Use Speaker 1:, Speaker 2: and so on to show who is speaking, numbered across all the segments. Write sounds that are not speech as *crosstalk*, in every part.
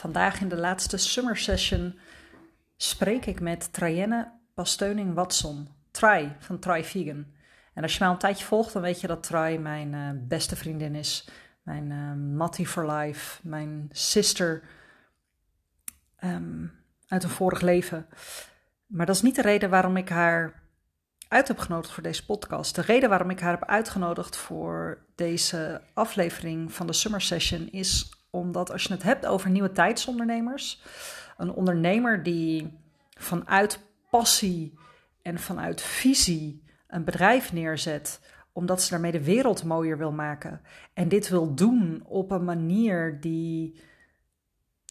Speaker 1: Vandaag in de laatste summer session spreek ik met Trajenne Pasteuning Watson, Try van Try Vegan. En als je mij al een tijdje volgt, dan weet je dat Try mijn uh, beste vriendin is. Mijn uh, Mattie for life, mijn sister um, uit een vorig leven. Maar dat is niet de reden waarom ik haar uit heb genodigd voor deze podcast. De reden waarom ik haar heb uitgenodigd voor deze aflevering van de Summer Session is omdat als je het hebt over nieuwe tijdsondernemers, een ondernemer die vanuit passie en vanuit visie een bedrijf neerzet, omdat ze daarmee de wereld mooier wil maken. En dit wil doen op een manier die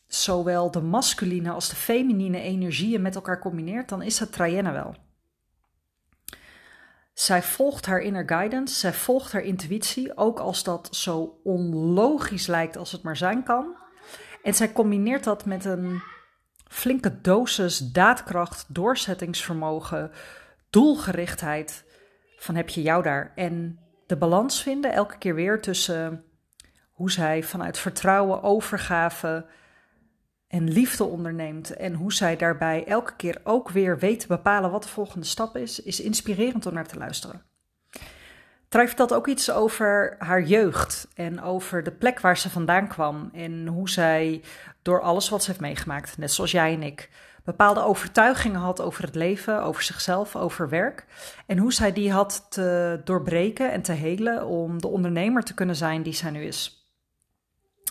Speaker 1: zowel de masculine als de feminine energieën met elkaar combineert, dan is het Trajenne wel. Zij volgt haar inner guidance, zij volgt haar intuïtie, ook als dat zo onlogisch lijkt als het maar zijn kan. En zij combineert dat met een flinke dosis daadkracht, doorzettingsvermogen, doelgerichtheid. Van heb je jou daar? En de balans vinden elke keer weer tussen hoe zij vanuit vertrouwen, overgave, en liefde onderneemt en hoe zij daarbij elke keer ook weer weet te bepalen wat de volgende stap is, is inspirerend om naar te luisteren. Trijft dat ook iets over haar jeugd en over de plek waar ze vandaan kwam en hoe zij door alles wat ze heeft meegemaakt, net zoals jij en ik, bepaalde overtuigingen had over het leven, over zichzelf, over werk en hoe zij die had te doorbreken en te helen om de ondernemer te kunnen zijn die zij nu is.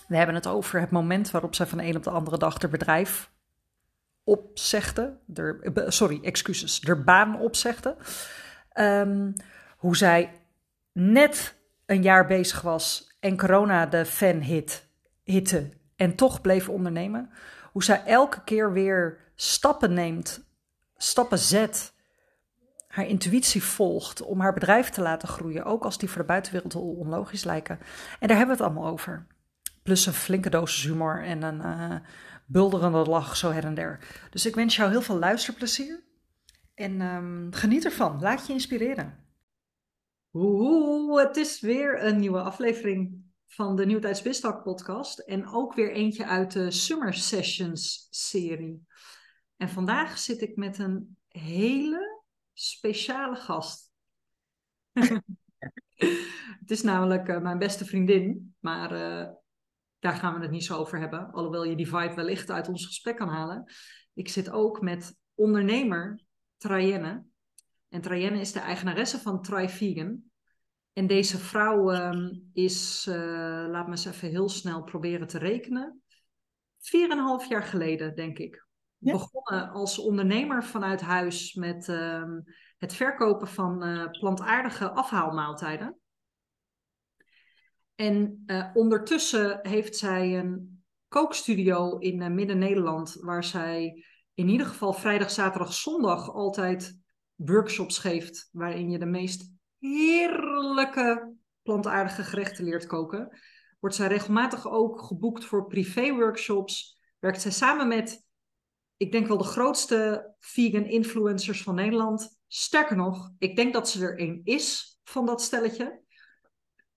Speaker 1: We hebben het over het moment waarop zij van de een op de andere dag haar bedrijf opzegde. Er, sorry, excuses. De baan opzegde. Um, hoe zij net een jaar bezig was en corona de fan hit, hitte en toch bleef ondernemen. Hoe zij elke keer weer stappen neemt, stappen zet, haar intuïtie volgt om haar bedrijf te laten groeien, ook als die voor de buitenwereld onlogisch lijken. En daar hebben we het allemaal over. Plus een flinke dosis humor en een uh, bulderende lach zo her en der. Dus ik wens jou heel veel luisterplezier. En um, geniet ervan. Laat je inspireren. Oeh, het is weer een nieuwe aflevering van de Nieuwtijds Bistalk podcast. En ook weer eentje uit de Summer Sessions serie. En vandaag zit ik met een hele speciale gast. *laughs* het is namelijk uh, mijn beste vriendin, maar uh, daar gaan we het niet zo over hebben. Alhoewel je die vibe wellicht uit ons gesprek kan halen. Ik zit ook met ondernemer Trajenne. En Trajenne is de eigenaresse van Try Vegan. En deze vrouw um, is, uh, laat me eens even heel snel proberen te rekenen. Vier en een half jaar geleden, denk ik. Ja. Begonnen als ondernemer vanuit huis met um, het verkopen van uh, plantaardige afhaalmaaltijden. En uh, ondertussen heeft zij een kookstudio in uh, Midden-Nederland, waar zij in ieder geval vrijdag, zaterdag, zondag altijd workshops geeft, waarin je de meest heerlijke plantaardige gerechten leert koken. Wordt zij regelmatig ook geboekt voor privé-workshops. Werkt zij samen met, ik denk wel de grootste vegan influencers van Nederland. Sterker nog, ik denk dat ze er één is van dat stelletje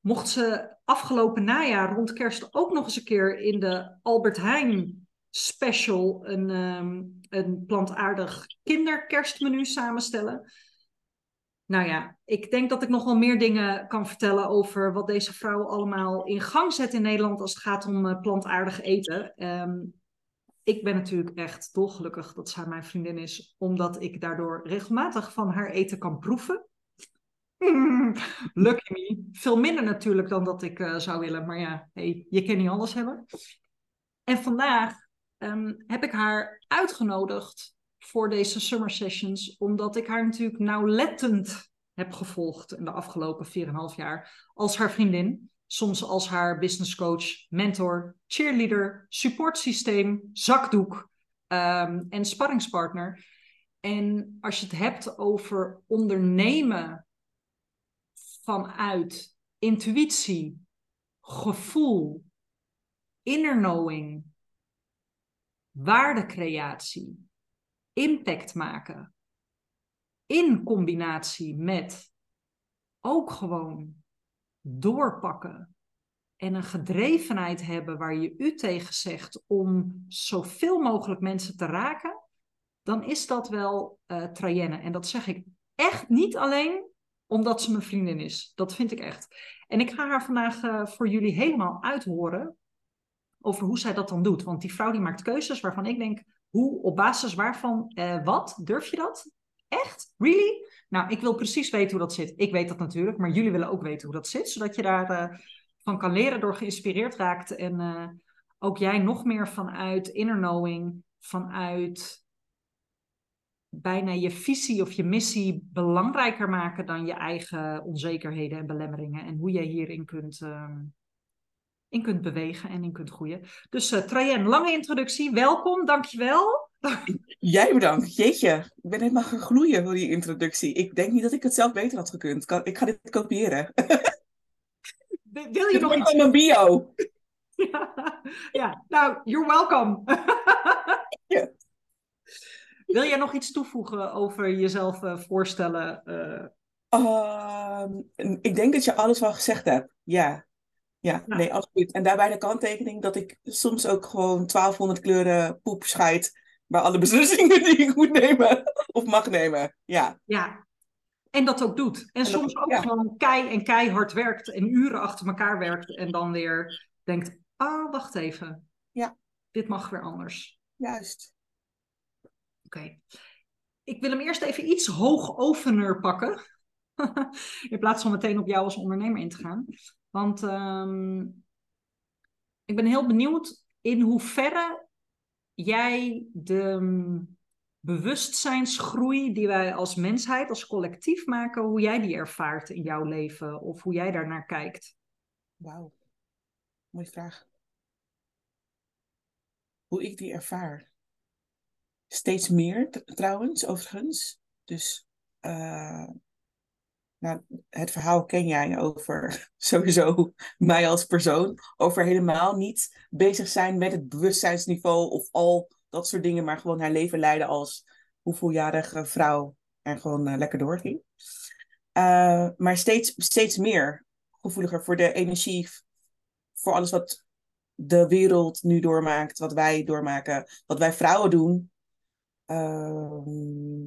Speaker 1: mocht ze afgelopen najaar rond kerst ook nog eens een keer in de Albert Heijn special een, um, een plantaardig kinderkerstmenu samenstellen. Nou ja, ik denk dat ik nog wel meer dingen kan vertellen over wat deze vrouw allemaal in gang zet in Nederland als het gaat om uh, plantaardig eten. Um, ik ben natuurlijk echt dolgelukkig dat zij mijn vriendin is, omdat ik daardoor regelmatig van haar eten kan proeven. *laughs* Lucky me. Veel minder natuurlijk dan dat ik uh, zou willen. Maar ja, hey, je kan niet alles hebben. En vandaag um, heb ik haar uitgenodigd voor deze summer sessions. Omdat ik haar natuurlijk nauwlettend heb gevolgd in de afgelopen 4,5 jaar. Als haar vriendin. Soms als haar business coach, mentor, cheerleader, supportsysteem, zakdoek um, en sparringspartner. En als je het hebt over ondernemen vanuit intuïtie, gevoel, inner knowing, waardecreatie, impact maken. In combinatie met ook gewoon doorpakken en een gedrevenheid hebben waar je u tegen zegt om zoveel mogelijk mensen te raken, dan is dat wel uh, Trajenne. En dat zeg ik echt niet alleen omdat ze mijn vriendin is. Dat vind ik echt. En ik ga haar vandaag uh, voor jullie helemaal uithoren over hoe zij dat dan doet. Want die vrouw die maakt keuzes waarvan ik denk, hoe, op basis waarvan, uh, wat? Durf je dat? Echt? Really? Nou, ik wil precies weten hoe dat zit. Ik weet dat natuurlijk, maar jullie willen ook weten hoe dat zit, zodat je daar uh, van kan leren door geïnspireerd raakt en ook jij nog meer vanuit inner knowing, vanuit bijna je visie of je missie belangrijker maken dan je eigen onzekerheden en belemmeringen en hoe jij hierin kunt, uh, in kunt bewegen en in kunt groeien. Dus uh, Trajen, lange introductie. Welkom, dankjewel.
Speaker 2: Jij bedankt. Jeetje, ik ben helemaal gaan gloeien voor die introductie. Ik denk niet dat ik het zelf beter had gekund. Ik ga dit kopiëren. *laughs*
Speaker 1: Wil je nog iets?
Speaker 2: mijn bio.
Speaker 1: Ja, *laughs* ja, nou, you're welcome.
Speaker 2: Ja.
Speaker 1: Wil jij nog iets toevoegen over jezelf uh, voorstellen? Uh...
Speaker 2: Uh, ik denk dat je alles wel gezegd hebt. Ja. Ja, nee, absoluut. En daarbij de kanttekening dat ik soms ook gewoon 1200 kleuren poep scheid bij alle *laughs* beslissingen die ik moet nemen of mag nemen. Ja.
Speaker 1: Ja. En dat ook doet. En, en soms ook, ook ja. gewoon kei en keihard werkt en uren achter elkaar werkt en dan weer denkt, ah, oh, wacht even.
Speaker 2: Ja.
Speaker 1: Dit mag weer anders.
Speaker 2: Juist.
Speaker 1: Oké. Ik wil hem eerst even iets hoogovener pakken. *laughs* In plaats van meteen op jou als ondernemer in te gaan. Want um, ik ben heel benieuwd in hoeverre jij de bewustzijnsgroei die wij als mensheid, als collectief maken, hoe jij die ervaart in jouw leven of hoe jij daarnaar kijkt.
Speaker 2: Wauw, mooie vraag. Hoe ik die ervaar. Steeds meer trouwens, overigens. Dus uh, nou, het verhaal ken jij over *laughs* sowieso mij als persoon. Over helemaal niet bezig zijn met het bewustzijnsniveau of al dat soort dingen, maar gewoon haar leven leiden als hoeveeljarige vrouw en gewoon uh, lekker doorging. Uh, maar steeds, steeds meer gevoeliger voor de energie, voor alles wat de wereld nu doormaakt, wat wij doormaken, wat wij vrouwen doen. Uh,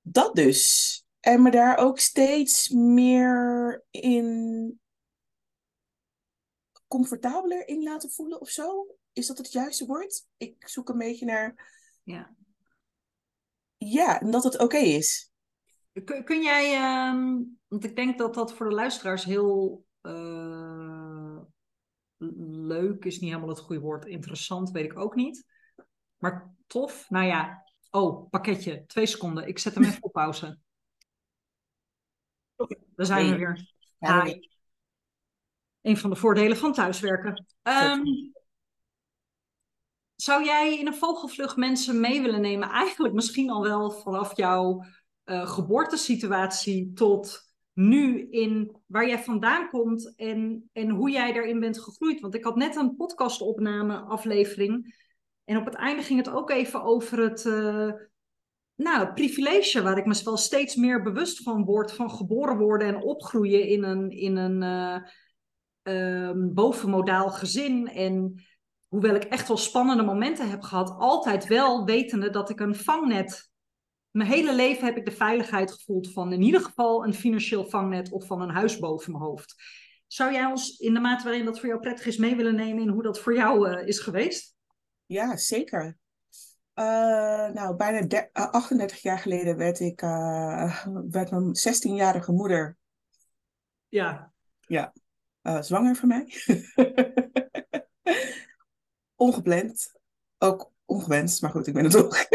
Speaker 2: dat dus. En me daar ook steeds meer in comfortabeler in laten voelen of zo. Is dat het juiste woord? Ik zoek een beetje naar.
Speaker 1: Ja.
Speaker 2: Ja, en dat het oké okay is.
Speaker 1: Kun, kun jij, um, want ik denk dat dat voor de luisteraars heel uh, leuk is, niet helemaal het goede woord. Interessant, weet ik ook niet. Maar tof. Nou ja, oh, pakketje, twee seconden. Ik zet hem even op pauze. Daar zijn we weer. Ja, Hi. Een van de voordelen van thuiswerken. Um, zou jij in een vogelvlucht mensen mee willen nemen? Eigenlijk misschien al wel vanaf jouw uh, geboortesituatie tot nu in waar jij vandaan komt en, en hoe jij daarin bent gegroeid. Want ik had net een podcastopname aflevering. En op het einde ging het ook even over het, uh, nou, privilege waar ik me wel steeds meer bewust van word, van geboren worden en opgroeien in een, in een uh, um, bovenmodaal gezin. En hoewel ik echt wel spannende momenten heb gehad, altijd wel wetende dat ik een vangnet. Mijn hele leven heb ik de veiligheid gevoeld van in ieder geval een financieel vangnet of van een huis boven mijn hoofd. Zou jij ons in de mate waarin dat voor jou prettig is mee willen nemen in hoe dat voor jou uh, is geweest?
Speaker 2: Ja, zeker. Uh, nou, bijna 38 jaar geleden werd ik, uh, werd mijn 16-jarige moeder.
Speaker 1: Ja.
Speaker 2: Ja, zwanger van mij. *laughs* Ongepland. Ook ongewenst, maar goed, ik ben het toch.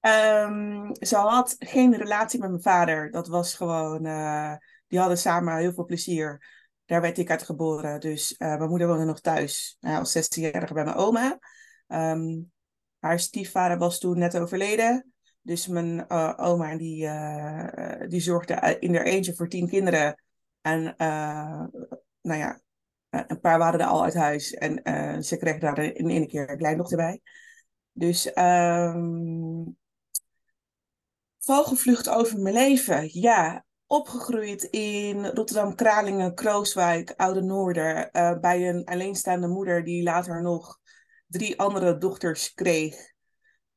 Speaker 2: um, *laughs* ze had geen relatie met mijn vader. Dat was gewoon, die hadden samen heel veel plezier. Daar werd ik uit geboren. Dus mijn moeder woonde nog thuis, nou, als 16-jarige bij mijn oma. Um, haar stiefvader was toen net overleden. Dus mijn uh, oma die, uh, die zorgde in haar eentje voor tien kinderen. En nou ja, een paar waren er al uit huis. En ze kreeg daar in één keer een kleindochter bij. Dus um, vogelvlucht over mijn leven. Ja, opgegroeid in Rotterdam, Kralingen, Krooswijk, Oude Noorder. eh, bij een alleenstaande moeder die later nog drie andere dochters kreeg.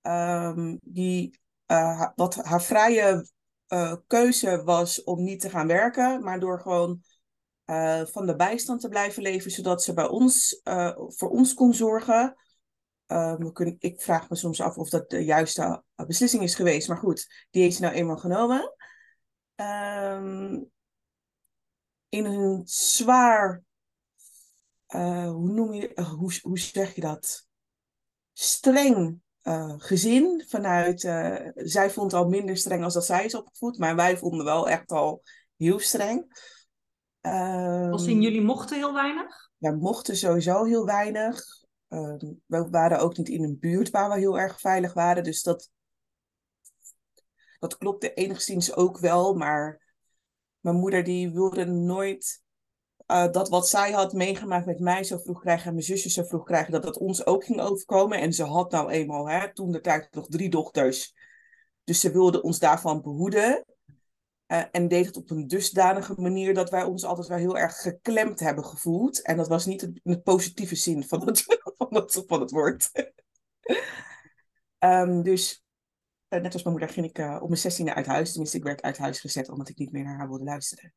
Speaker 2: Ehm, die, eh, wat haar vrije eh, keuze was om niet te gaan werken, maar door gewoon eh, van de bijstand te blijven leven, zodat ze bij ons, voor ons kon zorgen. Ehm, we kunnen, ik vraag me soms af of dat de juiste beslissing is geweest, maar goed, die heeft ze nou eenmaal genomen. Ehm, in een zwaar, eh, hoe noem je, eh, hoe, hoe zeg je dat? Streng eh, gezin vanuit, zij vond al minder streng als dat zij is opgevoed, maar wij vonden wel echt al heel streng.
Speaker 1: Als
Speaker 2: Ehm,
Speaker 1: in jullie mochten heel weinig?
Speaker 2: ja, mochten sowieso heel weinig. Ehm, we waren ook niet in een buurt waar we heel erg veilig waren. Dus dat, dat klopte enigszins ook wel. Maar mijn moeder die wilde nooit eh, dat wat zij had meegemaakt met mij zo vroeg krijgen en mijn zusjes zo vroeg krijgen, dat dat ons ook ging overkomen. En ze had nou eenmaal hè, toen de tijd nog drie dochters. Dus ze wilde ons daarvan behoeden. Eh, en deed het op een dusdanige manier dat wij ons altijd wel heel erg geklemd hebben gevoeld. En dat was niet in het positieve zin van het, *laughs* van het, van het woord. *laughs* Ehm, dus eh, net als mijn moeder ging ik op mijn zestiende uit huis. Tenminste, ik werd uit huis gezet omdat ik niet meer naar haar wilde luisteren.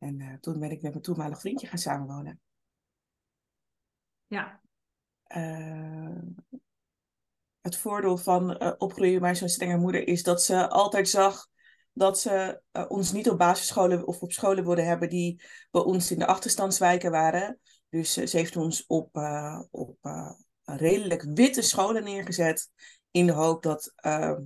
Speaker 2: En eh, toen ben ik met mijn toenmalig vriendje gaan samenwonen.
Speaker 1: Ja.
Speaker 2: Eh, het voordeel van eh, opgroeien bij zo'n strenge moeder is dat ze altijd zag dat ze ons niet op basisscholen of op scholen wilden hebben die bij ons in de achterstandswijken waren. Dus ze heeft ons op, op redelijk witte scholen neergezet in de hoop dat eh,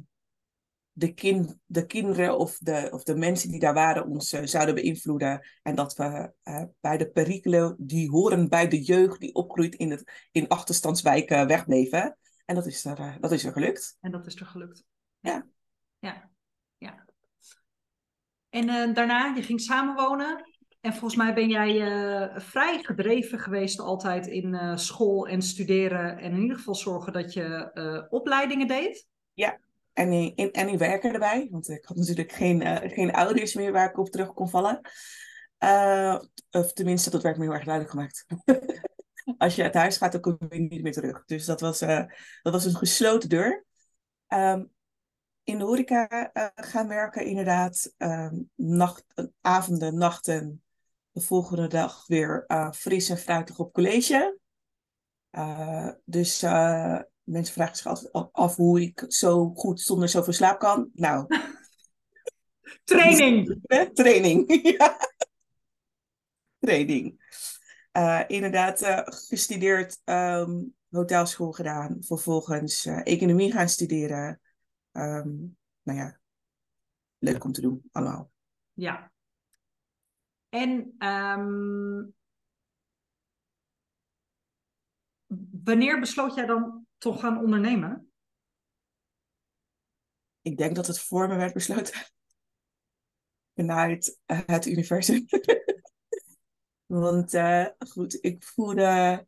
Speaker 2: de, kin de kinderen of de, of de mensen die daar waren ons eh, zouden beïnvloeden. En dat we eh, bij de perikelen die horen bij de jeugd die opgroeit in, het, in achterstandswijken wegbleven. En dat is er, eh, dat is er gelukt.
Speaker 1: En dat is er gelukt.
Speaker 2: Ja.
Speaker 1: Ja. ja. En eh, daarna, je ging samenwonen. En volgens mij ben jij eh, vrij gedreven geweest altijd in eh, school en studeren. En in ieder geval zorgen dat je eh, opleidingen deed.
Speaker 2: En in, en in werken erbij, want ik had natuurlijk geen, eh, geen ouders meer waar ik op terug kon vallen. Eh, of tenminste, dat werd me heel erg duidelijk gemaakt. *laughs* Als je uit huis gaat, dan kom je niet meer terug. Dus dat was, eh, dat was een gesloten deur. Ehm, in de horeca gaan werken, inderdaad. Ehm, nacht, avonden, nachten. De volgende dag weer fris en fruitig op college. Dus mensen vragen zich af, af hoe ik zo goed zonder zoveel slaap kan. Nou, *laughs*
Speaker 1: Training! *laughs*
Speaker 2: training. *laughs* ja. Training. Eh, inderdaad, eh, gestudeerd, ehm, hotelschool gedaan. Vervolgens eh, economie gaan studeren. Ehm, nou ja, leuk om te doen, allemaal.
Speaker 1: Ja. En ehm, wanneer besloot jij dan toch gaan ondernemen?
Speaker 2: Ik denk dat het voor me werd besloten. *laughs* Vanuit eh, het universum. *laughs* Want eh, goed, ik voelde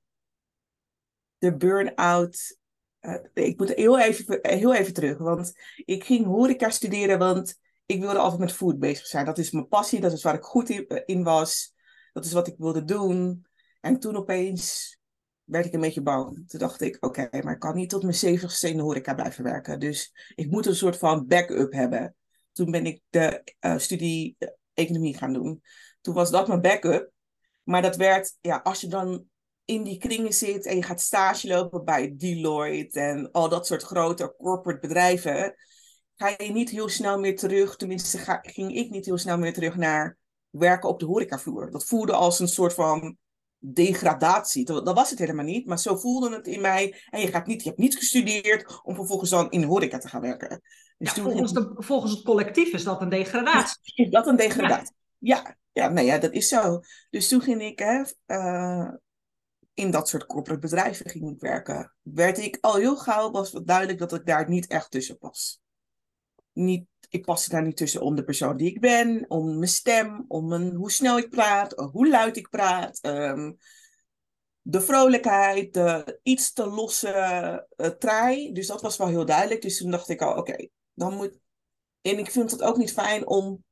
Speaker 2: de burn-out. eh, ik moet heel even, heel even terug. Want ik ging horeca studeren, want ik wilde altijd met food bezig zijn. Dat is mijn passie, dat is waar ik goed in, in was. Dat is wat ik wilde doen. En toen opeens werd ik een beetje bang. Toen dacht ik, oké, maar ik kan niet tot mijn zeventigste in de horeca blijven werken. Dus ik moet een soort van backup hebben. Toen ben ik de eh, studie eh, economie gaan doen. Toen was dat mijn backup. Maar dat werd, ja, als je dan in die kringen zit en je gaat stage lopen bij Deloitte en al dat soort grote corporate bedrijven, ga je niet heel snel meer terug, tenminste ging ik niet heel snel meer terug naar werken op de horecavloer. Dat voelde als een soort van degradatie. Dat, dat was het helemaal niet, maar zo voelde het in mij. En je, gaat niet, je hebt niet gestudeerd om vervolgens dan in de horeca te gaan werken. Dus
Speaker 1: Ja, volgens, de, volgens het collectief is dat een degradatie.
Speaker 2: is dat een degradatie. Ja, ja, nou ja, dat is zo. Dus toen ging ik hè, eh, in dat soort corporate bedrijven ging ik werken. Werd ik al heel gauw, was het duidelijk dat ik daar niet echt tussen pas. Niet, ik paste daar niet tussen om de persoon die ik ben, om mijn stem, om mijn, hoe snel ik praat, hoe luid ik praat. ehm, de vrolijkheid, de iets te losse eh traai. Dus dat was wel heel duidelijk. Dus toen dacht ik al, oké, dan moet... En ik vind het ook niet fijn om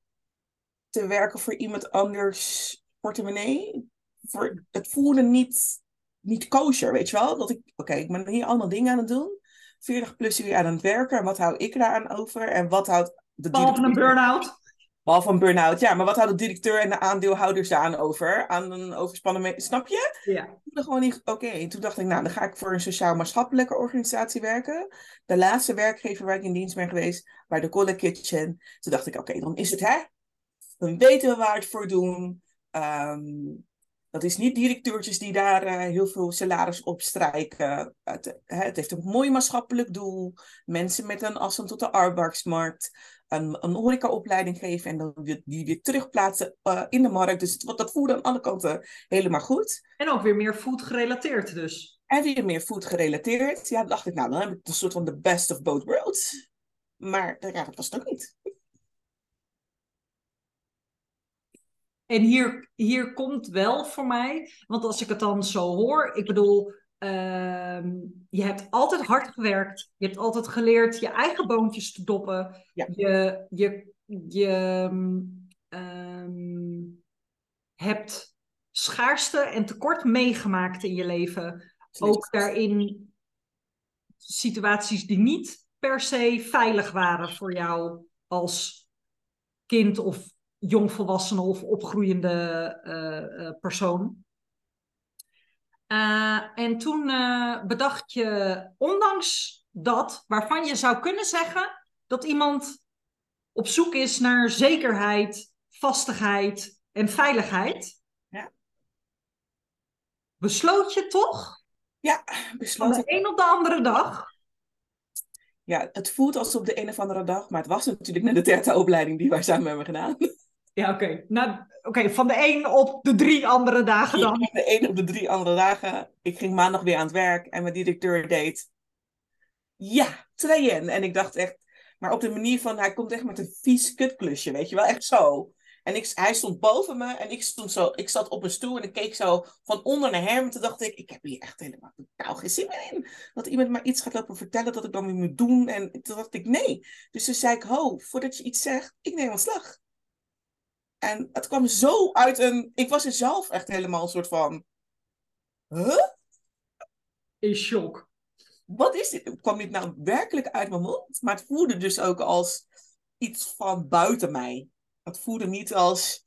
Speaker 2: te werken voor iemand anders portemonnee. Voor, het voelde niet, niet kosher, weet je wel? Dat ik, oké, ik ben hier allemaal dingen aan het doen. 40 plus uur aan het werken. En wat hou ik daaraan over? En wat houdt de
Speaker 1: Behalve een burn-out.
Speaker 2: Behalve een burn-out, ja. Maar wat houdt de directeur en de aandeelhouders aan over? Aan een overspannen... me- Snap je?
Speaker 1: Ja.
Speaker 2: Ik voelde gewoon niet... Oké, en toen dacht ik, nou, dan ga ik voor een sociaal-maatschappelijke organisatie werken. De laatste werkgever waar ik in dienst ben geweest, bij de Cola Kitchen. Toen dacht ik, oké, dan is het, hè? Dan weten we waar het voor doen. Ehm, dat is niet directeurtjes die daar eh, heel veel salaris op strijken. Het, hè, het heeft een mooi maatschappelijk doel. Mensen met een afstand tot de arbeidsmarkt. Een, een horecaopleiding geven en dan weer- die weer terugplaatsen eh, in de markt. Dus het- dat voelde aan alle kanten helemaal goed.
Speaker 1: En ook weer meer food gerelateerd dus.
Speaker 2: En weer meer food gerelateerd. Ja, dan dacht ik, nou, dan heb ik een soort van the best of both worlds. Maar ja, dat was het ook niet.
Speaker 1: En hier, hier komt wel voor mij, want als ik het dan zo hoor, ik bedoel, ehm, je hebt altijd hard gewerkt, je hebt altijd geleerd je eigen boontjes te doppen,
Speaker 2: Ja.
Speaker 1: je, je, je ehm, hebt schaarste en tekort meegemaakt in je leven. Ook daarin situaties die niet per se veilig waren voor jou als kind of jongvolwassene of opgroeiende eh, eh, persoon. Eh, en toen eh, bedacht je, ondanks dat, waarvan je zou kunnen zeggen dat iemand op zoek is naar zekerheid, vastigheid en veiligheid,
Speaker 2: Ja.
Speaker 1: besloot je toch
Speaker 2: Ja,
Speaker 1: van
Speaker 2: besloten.
Speaker 1: de een op de andere dag
Speaker 2: Ja, het voelt als op de een of andere dag, maar het was natuurlijk net de derde opleiding die wij samen hebben gedaan.
Speaker 1: Ja, oké. Van de een op de drie andere dagen dan.
Speaker 2: De ene op de drie andere dagen. Ik ging maandag weer aan het werk en mijn directeur deed. Ja, trainen. En ik dacht echt, maar op de manier van, hij komt echt met een vies kutklusje, weet je wel, echt zo. En ik, hij stond boven me en ik stond zo, ik zat op een stoel en ik keek zo van onder naar hem. Toen dacht ik, ik heb hier echt helemaal totaal geen zin meer in. Dat iemand maar iets gaat lopen vertellen dat ik dan weer moet doen. En toen dacht ik, nee. Dus toen zei ik, ho, voordat je iets zegt, ik neem ontslag. En het kwam zo uit een, ik was er zelf echt helemaal een soort van, huh?
Speaker 1: In shock.
Speaker 2: wat is dit? Kwam dit nou werkelijk uit mijn mond? Maar het voelde dus ook als iets van buiten mij. Het voelde niet als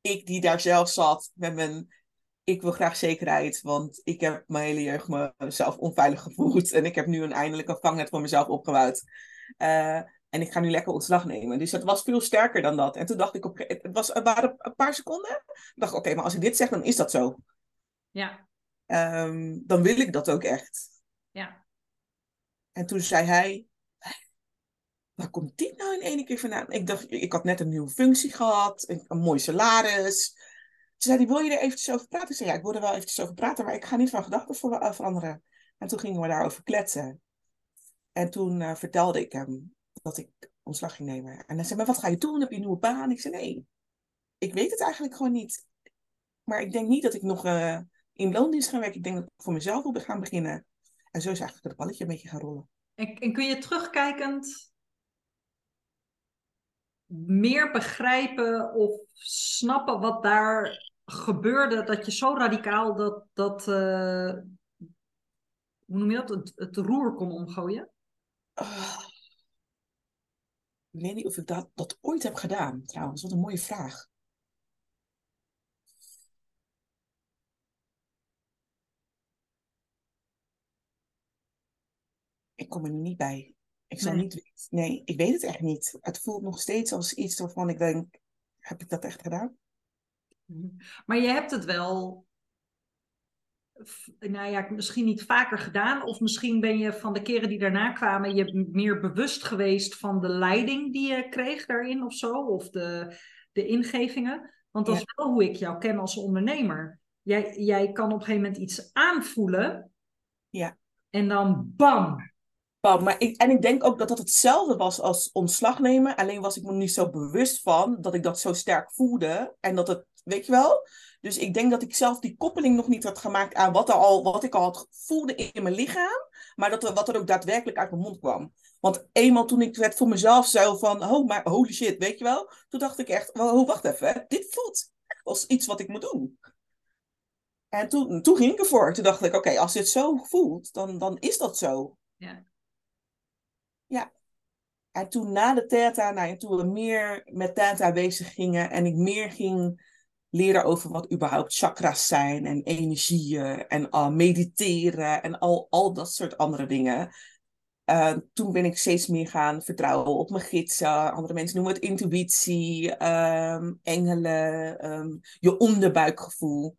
Speaker 2: ik die daar zelf zat met mijn. Ik wil graag zekerheid, want ik heb mijn hele jeugd mezelf onveilig gevoeld. En ik heb nu een, eindelijk een vangnet voor mezelf opgebouwd. Eh, en ik ga nu lekker ontslag nemen. Dus het was veel sterker dan dat. En toen dacht ik, op, het, was, het waren een paar seconden. Ik dacht, oké, maar als ik dit zeg, dan is dat zo.
Speaker 1: Ja,
Speaker 2: Ehm, dan wil ik dat ook echt.
Speaker 1: ja.
Speaker 2: En toen zei hij, waar komt dit nou in één keer vandaan? Ik dacht, ik had net een nieuwe functie gehad, een, een mooi salaris. Toen zei wil je er eventjes over praten? Ik zei, ja, ik wil er wel eventjes over praten, maar ik ga niet van gedachten eh, veranderen. En toen gingen we daarover kletsen. En toen eh, vertelde ik hem dat ik ontslag ging nemen. En hij zei, maar wat ga je doen? Heb je een nieuwe baan? Ik zei, nee, ik weet het eigenlijk gewoon niet. Maar ik denk niet dat ik nog eh, in loondienst ga werken. Ik denk dat ik voor mezelf wil gaan beginnen. En zo is eigenlijk het balletje een beetje gaan rollen.
Speaker 1: En, en kun je terugkijkend meer begrijpen of snappen wat daar gebeurde, dat je zo radicaal dat, dat eh, hoe noem je dat, het, het roer kon omgooien?
Speaker 2: Ah. Ik weet niet of ik dat, dat ooit heb gedaan, trouwens. Wat een mooie vraag. Ik kom er nu niet bij. Ik zal
Speaker 1: Nee.
Speaker 2: niet weten. Nee, ik weet het echt niet. Het voelt nog steeds als iets waarvan ik denk, heb ik dat echt gedaan?
Speaker 1: Maar je hebt het wel, nou ja, misschien niet vaker gedaan, of misschien ben je van de keren die daarna kwamen, je meer bewust geweest van de leiding die je kreeg daarin of zo, of de, de ingevingen. Want dat
Speaker 2: Ja.
Speaker 1: is wel hoe ik jou ken als ondernemer. Jij, jij kan op een gegeven moment iets aanvoelen
Speaker 2: Ja.
Speaker 1: en dan bam.
Speaker 2: Maar ik, en ik denk ook dat dat hetzelfde was als ontslag nemen. Alleen was ik me niet zo bewust van dat ik dat zo sterk voelde. En dat het weet je wel? Dus ik denk dat ik zelf die koppeling nog niet had gemaakt aan wat, er al, wat ik al had voelde in mijn lichaam. Maar dat wat er ook daadwerkelijk uit mijn mond kwam. Want eenmaal toen ik het voor mezelf zo van, oh, maar holy shit, weet je wel? Toen dacht ik echt, oh, wacht even, dit voelt als iets wat ik moet doen. En toen, toen ging ik ervoor. Toen dacht ik, oké, als dit zo voelt, dan, dan is dat zo.
Speaker 1: Ja.
Speaker 2: Ja. En toen na de theta, nou, toen we meer met theta bezig gingen en ik meer ging leren over wat überhaupt chakras zijn en energieën en mediteren en al, al dat soort andere dingen. Uh, toen ben ik steeds meer gaan vertrouwen op mijn gidsen. Andere mensen noemen het intuïtie, um, engelen, um, je onderbuikgevoel.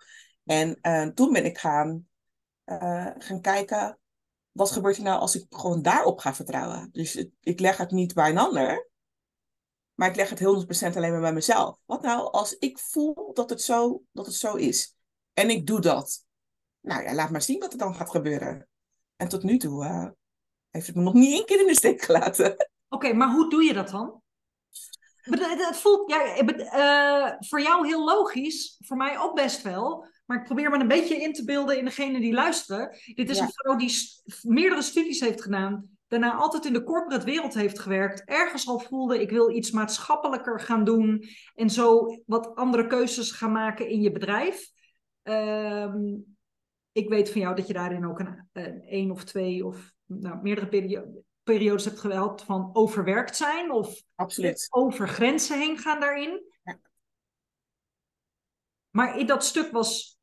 Speaker 2: En uh, toen ben ik gaan, uh, gaan kijken, wat gebeurt er nou als ik gewoon daarop ga vertrouwen? Dus ik leg het niet bij een ander, maar ik leg het 100% alleen maar bij mezelf. Wat nou als ik voel dat het, zo, dat het zo is? En ik doe dat. Nou ja, laat maar zien wat er dan gaat gebeuren. En tot nu toe uh, heeft het me nog niet één keer in de steek gelaten.
Speaker 1: Oké, maar hoe doe je dat dan? Het voelt ja, uh, voor jou heel logisch, voor mij ook best wel. Maar ik probeer me een beetje in te beelden in degene die luisteren. Dit is ja. een vrouw die meerdere studies heeft gedaan. Daarna altijd in de corporate wereld heeft gewerkt. Ergens al voelde ik wil iets maatschappelijker gaan doen. En zo wat andere keuzes gaan maken in je bedrijf. Um, ik weet van jou dat je daarin ook een, een één of twee of nou, meerdere perio periodes hebt gehad van overwerkt zijn. Of
Speaker 2: Absoluut.
Speaker 1: over grenzen heen gaan daarin.
Speaker 2: Ja.
Speaker 1: Maar in dat stuk was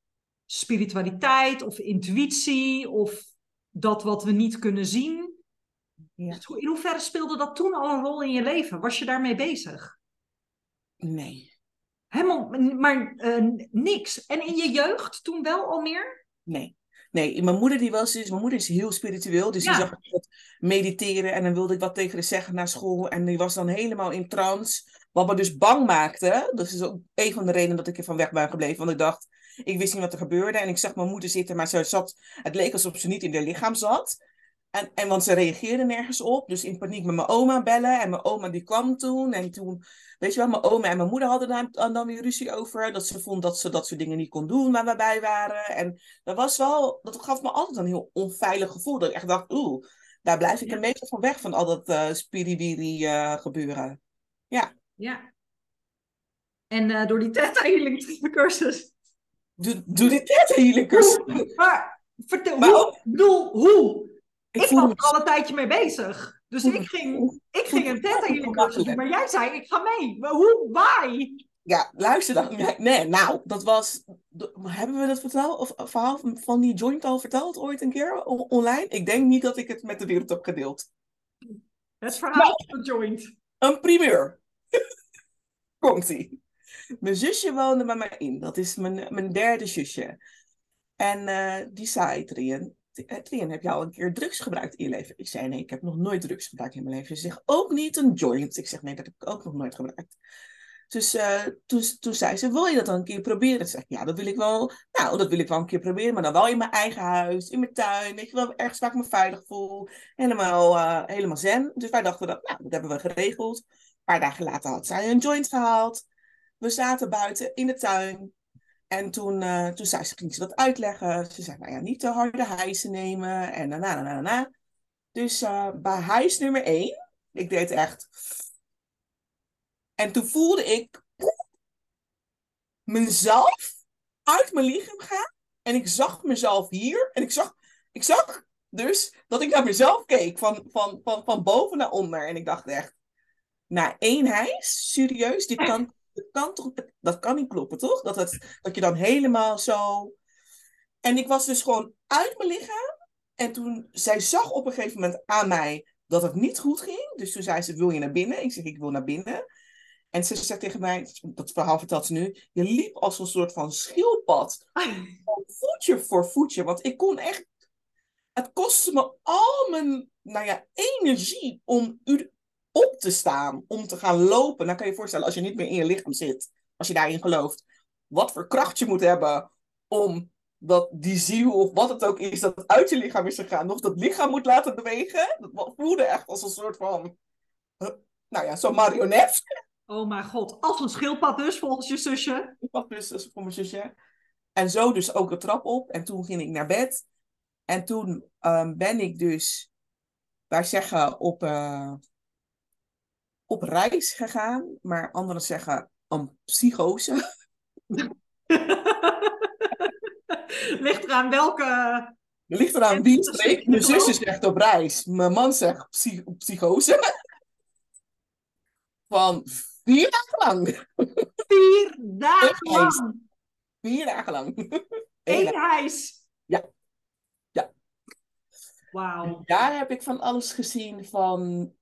Speaker 1: spiritualiteit of intuïtie of dat wat we niet kunnen zien.
Speaker 2: Ja.
Speaker 1: In hoeverre speelde dat toen al een rol in je leven? Was je daarmee bezig?
Speaker 2: Nee.
Speaker 1: Helemaal, maar uh, niks. En in je jeugd toen wel al meer?
Speaker 2: Nee. Nee, mijn moeder die was dus, mijn moeder is heel spiritueel, dus
Speaker 1: Ja.
Speaker 2: die zag dat mediteren en dan wilde ik wat tegen haar zeggen naar school en die was dan helemaal in trance, wat me dus bang maakte. Dat is ook een van de redenen dat ik er van weg ben gebleven, want ik dacht, ik wist niet wat er gebeurde en ik zag mijn moeder zitten, maar ze zat, het leek alsof ze niet in haar lichaam zat. En, en want ze reageerde nergens op, dus in paniek met mijn oma bellen en mijn oma die kwam toen en toen, weet je wel, mijn oma en mijn moeder hadden daar dan, weer ruzie over, dat ze vond dat ze dat soort dingen niet kon doen waar we bij waren. En dat was wel, dat gaf me altijd een heel onveilig gevoel, dat ik echt dacht, oeh, daar blijf ik
Speaker 1: Ja.
Speaker 2: een beetje van weg van al dat eh spiriwiri eh, gebeuren. Ja,
Speaker 1: Ja. En eh, door die Theta Healing cursus.
Speaker 2: doe, doe dit net hele cursus.
Speaker 1: Maar vertel,
Speaker 2: Maar
Speaker 1: hoe?
Speaker 2: ook-
Speaker 1: bedoel, hoe? Ik, was er al een tijdje mee bezig. Dus ik ging, ik ging een
Speaker 2: me
Speaker 1: Theta Healing cursus doen. Maar jij zei, ik ga mee. Maar hoe? Why?
Speaker 2: Ja, luister dan. Nee, nou, dat was. hebben we dat of verhaal van- die joint al verteld ooit een keer online? Ik denk niet dat ik het met de wereld heb gedeeld.
Speaker 1: Het verhaal van de joint.
Speaker 2: Een primeur. *laughs* Komt-ie. Mijn zusje woonde bij mij in. Dat is mijn, mijn derde zusje. En eh, die zei, Trien, Trien, heb je al een keer drugs gebruikt in je leven? Ik zei, nee, ik heb nog nooit drugs gebruikt in mijn leven. Ze zegt, ook niet een joint. Ik zeg, nee, dat heb ik ook nog nooit gebruikt. Dus eh, toen, toen zei ze, wil je dat dan een keer proberen? Ik, ja, dat wil ik wel. Nou, dat wil ik wel een keer proberen, maar dan wel in mijn eigen huis, in mijn tuin. Weet je wel, ergens waar ik me veilig voel. Helemaal, eh, helemaal zen. Dus wij dachten, dat, nou, dat hebben we geregeld. Een paar dagen later had zij een joint gehaald. We zaten buiten in de tuin. En toen, eh, toen zei ze, ging ze dat uitleggen. Ze zei, nou ja, niet te harde hijsen nemen. En na, na, na, na. Dus eh, bij hijs nummer één, ik deed echt... En toen voelde ik mezelf uit mijn lichaam gaan. En ik zag mezelf hier. En ik zag, ik zag dus dat ik naar mezelf keek. Van, van, van, van boven naar onder. En ik dacht echt, na één hijs, serieus, dit kan, dit kan toch, dat kan niet kloppen, toch? Dat, het, dat je dan helemaal zo... En ik was dus gewoon uit mijn lichaam. En toen, zij zag op een gegeven moment aan mij dat het niet goed ging. Dus toen zei ze, wil je naar binnen? Ik zeg, ik wil naar binnen. En ze zegt tegen mij, dat verhaal vertelt ze nu, je liep als een soort van schildpad. *laughs* Voetje voor voetje. Want ik kon echt, het kostte me al mijn, nou ja, energie om u op te staan, om te gaan lopen. Dan kan je je voorstellen, als je niet meer in je lichaam zit, als je daarin gelooft, wat voor kracht je moet hebben om dat die ziel of wat het ook is, dat uit je lichaam is gegaan, nog dat lichaam moet laten bewegen. Dat voelde echt als een soort van, nou ja, zo'n marionet.
Speaker 1: Oh mijn god, als een schildpad dus, volgens je zusje.
Speaker 2: Schildpad dus, is voor mijn zusje. En zo dus ook de trap op. En toen ging ik naar bed. En toen ehm, ben ik dus, wij zeggen, op, uh, op reis gegaan. Maar anderen zeggen een psychose. *laughs*
Speaker 1: Ligt eraan welke...
Speaker 2: Ligt eraan wie spreekt. Mijn zusje zegt op reis. Mijn man zegt psych psychose. Van vier dagen lang.
Speaker 1: Vier dagen lang?
Speaker 2: Vier dagen lang.
Speaker 1: Eén huis?
Speaker 2: Ja. Ja.
Speaker 1: Wauw.
Speaker 2: Daar heb ik van alles gezien van...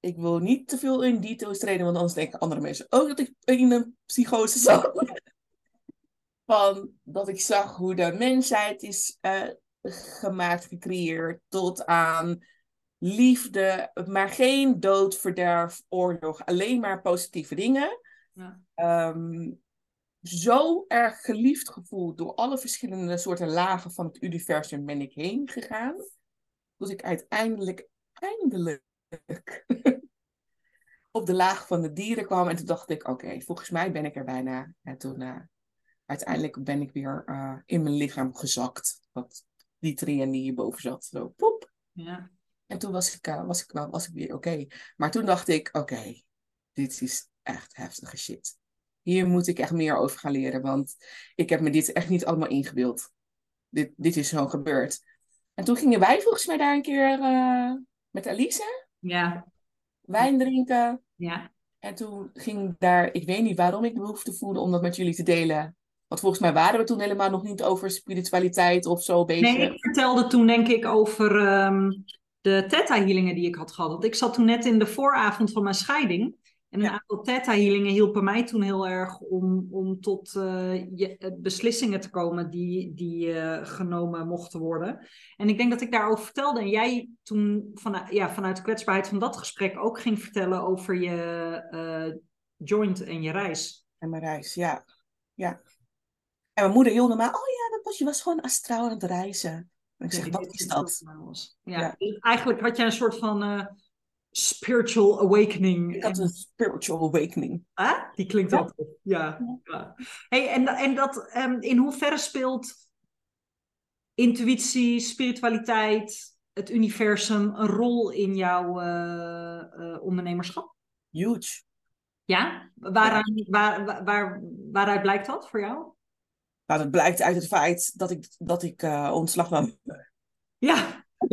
Speaker 2: Ik wil niet te veel in details treden, want anders denken andere mensen ook dat ik in een psychose zat. *laughs* van dat ik zag hoe de mensheid is uh, gemaakt, gecreëerd, tot aan liefde, maar geen dood, verderf, oorlog, alleen maar positieve dingen. Ja. Ehm, zo erg geliefd gevoeld door alle verschillende soorten lagen van het universum ben ik heen gegaan. Dat ik uiteindelijk, eindelijk *laughs* op de laag van de dieren kwam. En toen dacht ik, oké, volgens mij ben ik er bijna. En toen uh, uiteindelijk ben ik weer uh, in mijn lichaam gezakt. Wat die trien die hierboven zat. Zo, pop.
Speaker 1: Ja.
Speaker 2: En toen was ik, uh, was ik, was ik weer oké. Maar toen dacht ik, oké, dit is echt heftige shit. Hier moet ik echt meer over gaan leren, want ik heb me dit echt niet allemaal ingebeeld. Dit, dit is zo gebeurd. En toen gingen wij volgens mij daar een keer met Alice.
Speaker 1: Ja.
Speaker 2: Wijn drinken.
Speaker 1: Ja.
Speaker 2: En toen ging daar, ik weet niet waarom ik de behoefte voelde om dat met jullie te delen. Want volgens mij waren we toen helemaal nog niet over spiritualiteit of zo bezig.
Speaker 1: Nee, ik vertelde toen denk ik over um, de theta-healingen die ik had gehad. Want ik zat toen net in de vooravond van mijn scheiding. En een ja. aantal theta-healingen hielpen mij toen heel erg om, om tot uh, je, beslissingen te komen die, die uh, genomen mochten worden. En ik denk dat ik daarover vertelde. En jij toen vanuit, ja, vanuit de kwetsbaarheid van dat gesprek ook ging vertellen over je uh, joint en je reis.
Speaker 2: En mijn reis, ja. ja. En mijn moeder heel normaal, oh ja, dat was, je was gewoon astraal aan het reizen. En ik zeg, wat is dat?
Speaker 1: Ja, ja. Dus eigenlijk had jij een soort van spiritual awakening.
Speaker 2: Ik had een spiritual awakening.
Speaker 1: Ah, die klinkt ja. altijd. Ja. ja. Hey, en, en dat, um, in hoeverre speelt intuïtie, spiritualiteit, het universum een rol in jouw uh, uh, ondernemerschap?
Speaker 2: Huge.
Speaker 1: Ja? Waaraan, ja. Waar, waar, waar, waaruit blijkt dat voor jou?
Speaker 2: Nou, dat blijkt uit het feit dat ik, dat ik uh, ontslag nam.
Speaker 1: Ja. *laughs*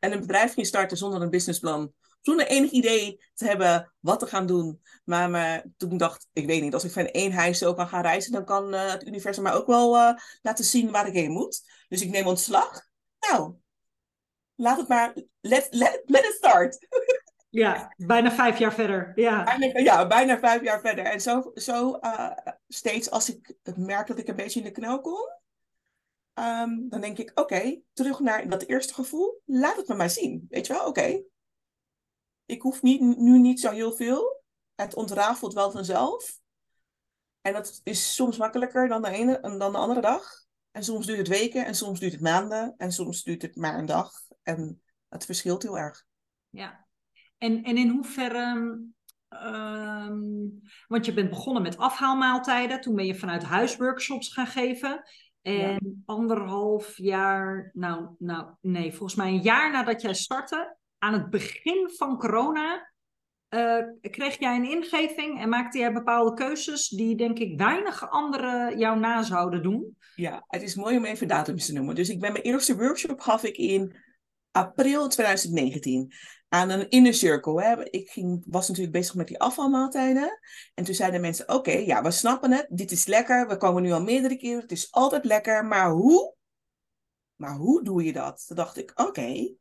Speaker 2: en een bedrijf ging starten zonder een businessplan zonder enig idee te hebben wat te gaan doen. Maar, maar toen dacht ik, weet niet, als ik van één huis zo kan gaan reizen, dan kan uh, het universum mij ook wel uh, laten zien waar ik heen moet. Dus ik neem ontslag. Nou, laat het maar, let, let, let it start.
Speaker 1: Ja, bijna vijf jaar verder. Ja,
Speaker 2: bijna, ja, bijna vijf jaar verder. En zo, zo uh, steeds als ik merk dat ik een beetje in de knel kom, um, dan denk ik, oké, okay, terug naar dat eerste gevoel. Laat het me maar zien. Weet je wel, oké. Okay, ik hoef niet, nu niet zo heel veel. Het ontrafelt wel vanzelf. En dat is soms makkelijker dan de, ene, dan de andere dag. En soms duurt het weken en soms duurt het maanden en soms duurt het maar een dag. En het verschilt heel erg.
Speaker 1: Ja. En, en in hoeverre... Um, want je bent begonnen met afhaalmaaltijden. Toen ben je vanuit huisworkshops gaan geven. En ja. anderhalf jaar, nou, nou nee, volgens mij een jaar nadat jij startte, aan het begin van corona uh, kreeg jij een ingeving en maakte jij bepaalde keuzes die denk ik weinig anderen jou na zouden doen.
Speaker 2: Ja, het is mooi om even datums te noemen. Dus ik ben mijn eerste workshop gaf ik in april 2019 aan een inner circle. Hè. Ik ging, was natuurlijk bezig met die afvalmaaltijden. En toen zeiden mensen, oké, ja, we snappen het. Dit is lekker. We komen nu al meerdere keren. Het is altijd lekker. Maar hoe? Maar hoe doe je dat? Toen dacht ik, oké.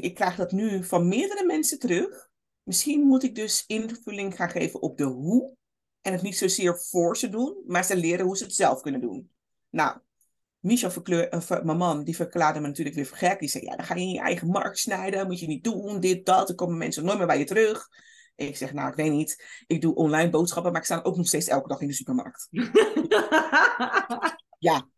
Speaker 2: Ik krijg dat nu van meerdere mensen terug. Misschien moet ik dus invulling gaan geven op de hoe. En het niet zozeer voor ze doen, maar ze leren hoe ze het zelf kunnen doen. Nou, Michel verkleur, uh, mijn man, die verklaarde me natuurlijk weer voor gek. Die zei, ja, dan ga je in je eigen markt snijden. Moet je niet doen, dit, dat. Dan komen mensen nooit meer bij je terug. Ik zeg, nou, ik weet niet. Ik doe online boodschappen, maar ik sta ook nog steeds elke dag in de supermarkt. *laughs* ja,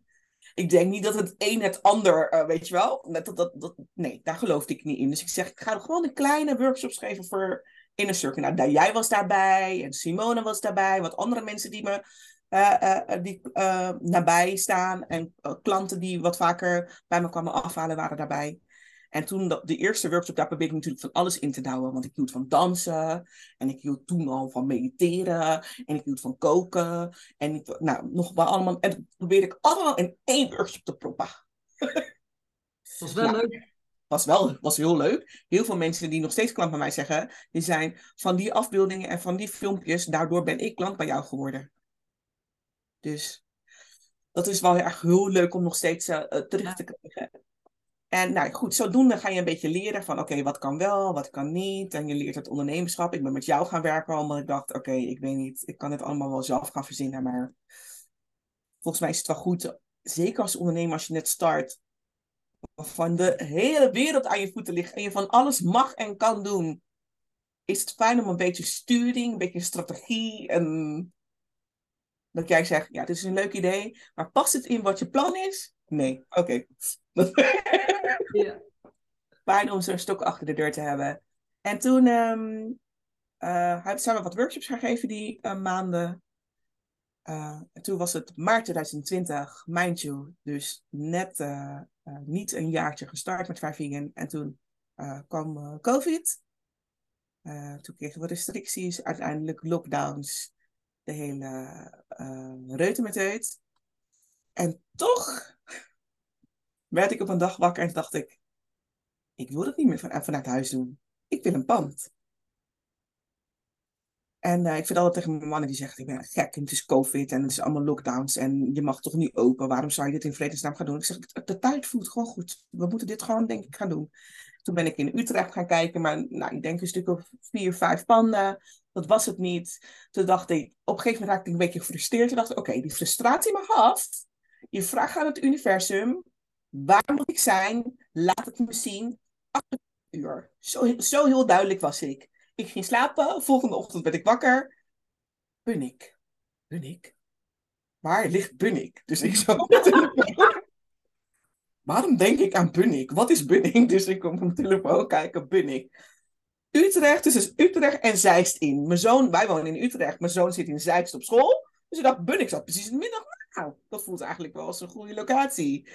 Speaker 2: ik denk niet dat het een het ander, uh, weet je wel. Dat, dat, dat, nee, daar geloofde ik niet in. Dus ik zeg, ik ga gewoon een kleine workshop geven voor Inner Circle. Nou, jij was daarbij en Simone was daarbij. Wat andere mensen die me uh, die, nabij staan. En klanten die wat vaker bij me kwamen afhalen waren daarbij. En toen de, de eerste workshop, daar probeerde ik natuurlijk van alles in te douwen. Want ik hield van dansen. En ik hield toen al van mediteren. En ik hield van koken. En ik, nou, nog wel allemaal. En dat probeerde ik allemaal in één workshop te proppen.
Speaker 1: Dat *laughs* was wel nou, leuk.
Speaker 2: Was wel was heel leuk. Heel veel mensen die nog steeds klant bij mij zeggen, die zijn van die afbeeldingen en van die filmpjes, daardoor ben ik klant bij jou geworden. Dus dat is wel echt heel leuk om nog steeds uh, terug te krijgen. En nou goed, zodoende ga je een beetje leren van oké, wat kan wel, wat kan niet. En je leert het ondernemerschap. Ik ben met jou gaan werken omdat ik dacht, oké, ik weet niet, ik kan het allemaal wel zelf gaan verzinnen. Maar volgens mij is het wel goed, zeker als ondernemer als je net start, van de hele wereld aan je voeten ligt en je van alles mag en kan doen, is het fijn om een beetje sturing, een beetje strategie en dat jij zegt, ja, dit is een leuk idee, maar past het in wat je plan is? Nee, oké. *laughs* ja. Fijn om zo'n stok achter de deur te hebben. En toen um, uh, zijn we wat workshops gaan geven die uh, maanden. Uh, toen was het maart 2020, mind you, dus net niet een jaartje gestart met Vegan. En toen kwam COVID. toen kregen we restricties, uiteindelijk lockdowns, de hele uh, reuten met uit. En toch werd ik op een dag wakker en dacht ik, ik wil het niet meer van, vanuit huis doen. Ik wil een pand. En uh, ik vind altijd tegen mijn mannen die zeggen, ik ben gek en het is covid en het is allemaal lockdowns en je mag toch niet open. Waarom zou je dit in vredesnaam gaan doen? Ik zeg, de tijd voelt gewoon goed. We moeten dit gewoon denk ik gaan doen. Toen ben ik in Utrecht gaan kijken, maar nou, ik denk een stuk of vier, vijf panden. Dat was het niet. Toen dacht ik, op een gegeven moment raakte ik een beetje gefrustreerd. Toen dacht ik, oké, die frustratie mag af. Je vraagt aan het universum, waar moet ik zijn? Laat het me zien. Acht uur. Zo, zo heel duidelijk was ik. Ik ging slapen, volgende ochtend werd ik wakker. Bunnik. Bunnik? Waar ligt Bunnik? Dus ik zo... Waarom denk ik aan Bunnik? Wat is Bunnik? Dus ik kom op mijn telefoon kijken, Bunnik. Utrecht, dus is Utrecht en Zeist in. Mijn zoon, wij wonen in Utrecht, mijn zoon zit in Zeist op school. Dus ik dacht, Bunnik zat precies in de middag. Nou, dat voelt eigenlijk wel als een goede locatie.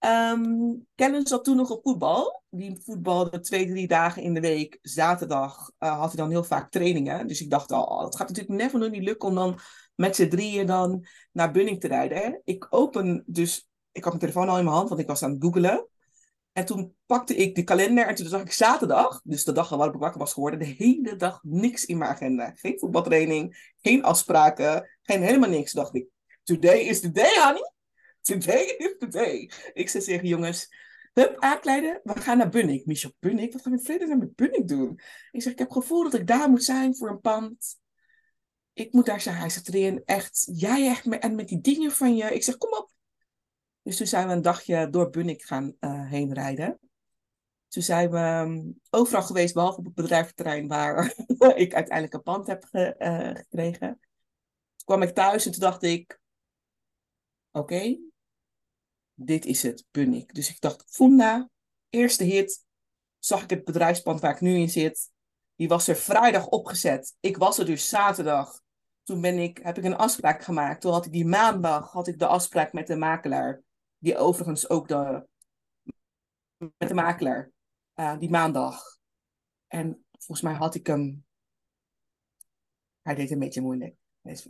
Speaker 2: Um, zat toen nog op voetbal. Die voetbalde twee, drie dagen in de week. Zaterdag uh, had hij dan heel vaak trainingen. Dus ik dacht al, oh, het gaat natuurlijk never nog niet lukken om dan met z'n drieën dan naar Bunning te rijden. Ik open dus, ik had mijn telefoon al in mijn hand, want ik was aan het googelen. En toen pakte ik de kalender en toen zag ik zaterdag, dus de dag waarop ik wakker was geworden, de hele dag niks in mijn agenda. Geen voetbaltraining, geen afspraken, geen helemaal niks. Dacht ik, today is the day, honey. Today *laughs* is the. Ik zei tegen jongens, hup, aankleiden, we gaan naar Bunnik. Michel, Bunnik? Wat gaan we verder met Bunnik doen? Ik zeg, ik heb het gevoel dat ik daar moet zijn voor een pand. Ik moet daar zijn. Hij zegt erin, echt, jij echt, en met die dingen van je. Ik zeg, kom op, dus toen zijn we een dagje door Bunnik gaan uh, heen rijden. Toen zijn we um, overal geweest, behalve op het bedrijventerrein waar *laughs* ik uiteindelijk een pand heb ge, uh, gekregen. Toen kwam ik thuis en toen dacht ik, oké, dit is het, Bunnik. Dus ik dacht, Funda, eerste hit, zag ik het bedrijfspand waar ik nu in zit. Die was er vrijdag opgezet. Ik was er dus zaterdag. Toen ben ik, heb ik een afspraak gemaakt. Toen had ik die maandag had ik de afspraak met de makelaar. Die overigens ook de, met de makelaar, uh, die maandag. En volgens mij had ik hem. Hij deed een beetje moeilijk.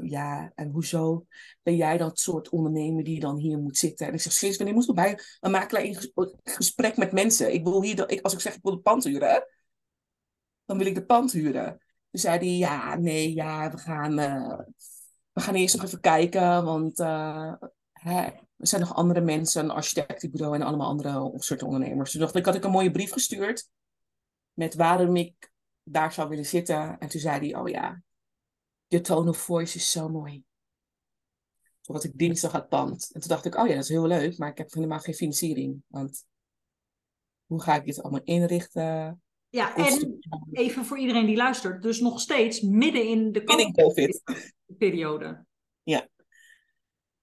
Speaker 2: Ja, en hoezo ben jij dat soort ondernemer die dan hier moet zitten? En ik zeg, sinds wanneer moet ik bij een makelaar in gesprek met mensen? Ik wil hier, ik, als ik zeg ik wil de pand huren, dan wil ik de pand huren. Toen zei hij, ja, nee, ja, we gaan, uh, we gaan eerst nog even kijken, want uh, hè, er zijn nog andere mensen, een architectenbureau en allemaal andere soorten ondernemers. Toen dacht ik, had ik een mooie brief gestuurd met waarom ik daar zou willen zitten. En toen zei hij, oh ja, je tone of voice is zo mooi. Toen had ik dinsdag het pand. En toen dacht ik, oh ja, dat is heel leuk, maar ik heb helemaal geen financiering. Want hoe ga ik dit allemaal inrichten?
Speaker 1: Ja, en even voor iedereen die luistert, dus nog steeds midden in de
Speaker 2: COVID-periode. Ja.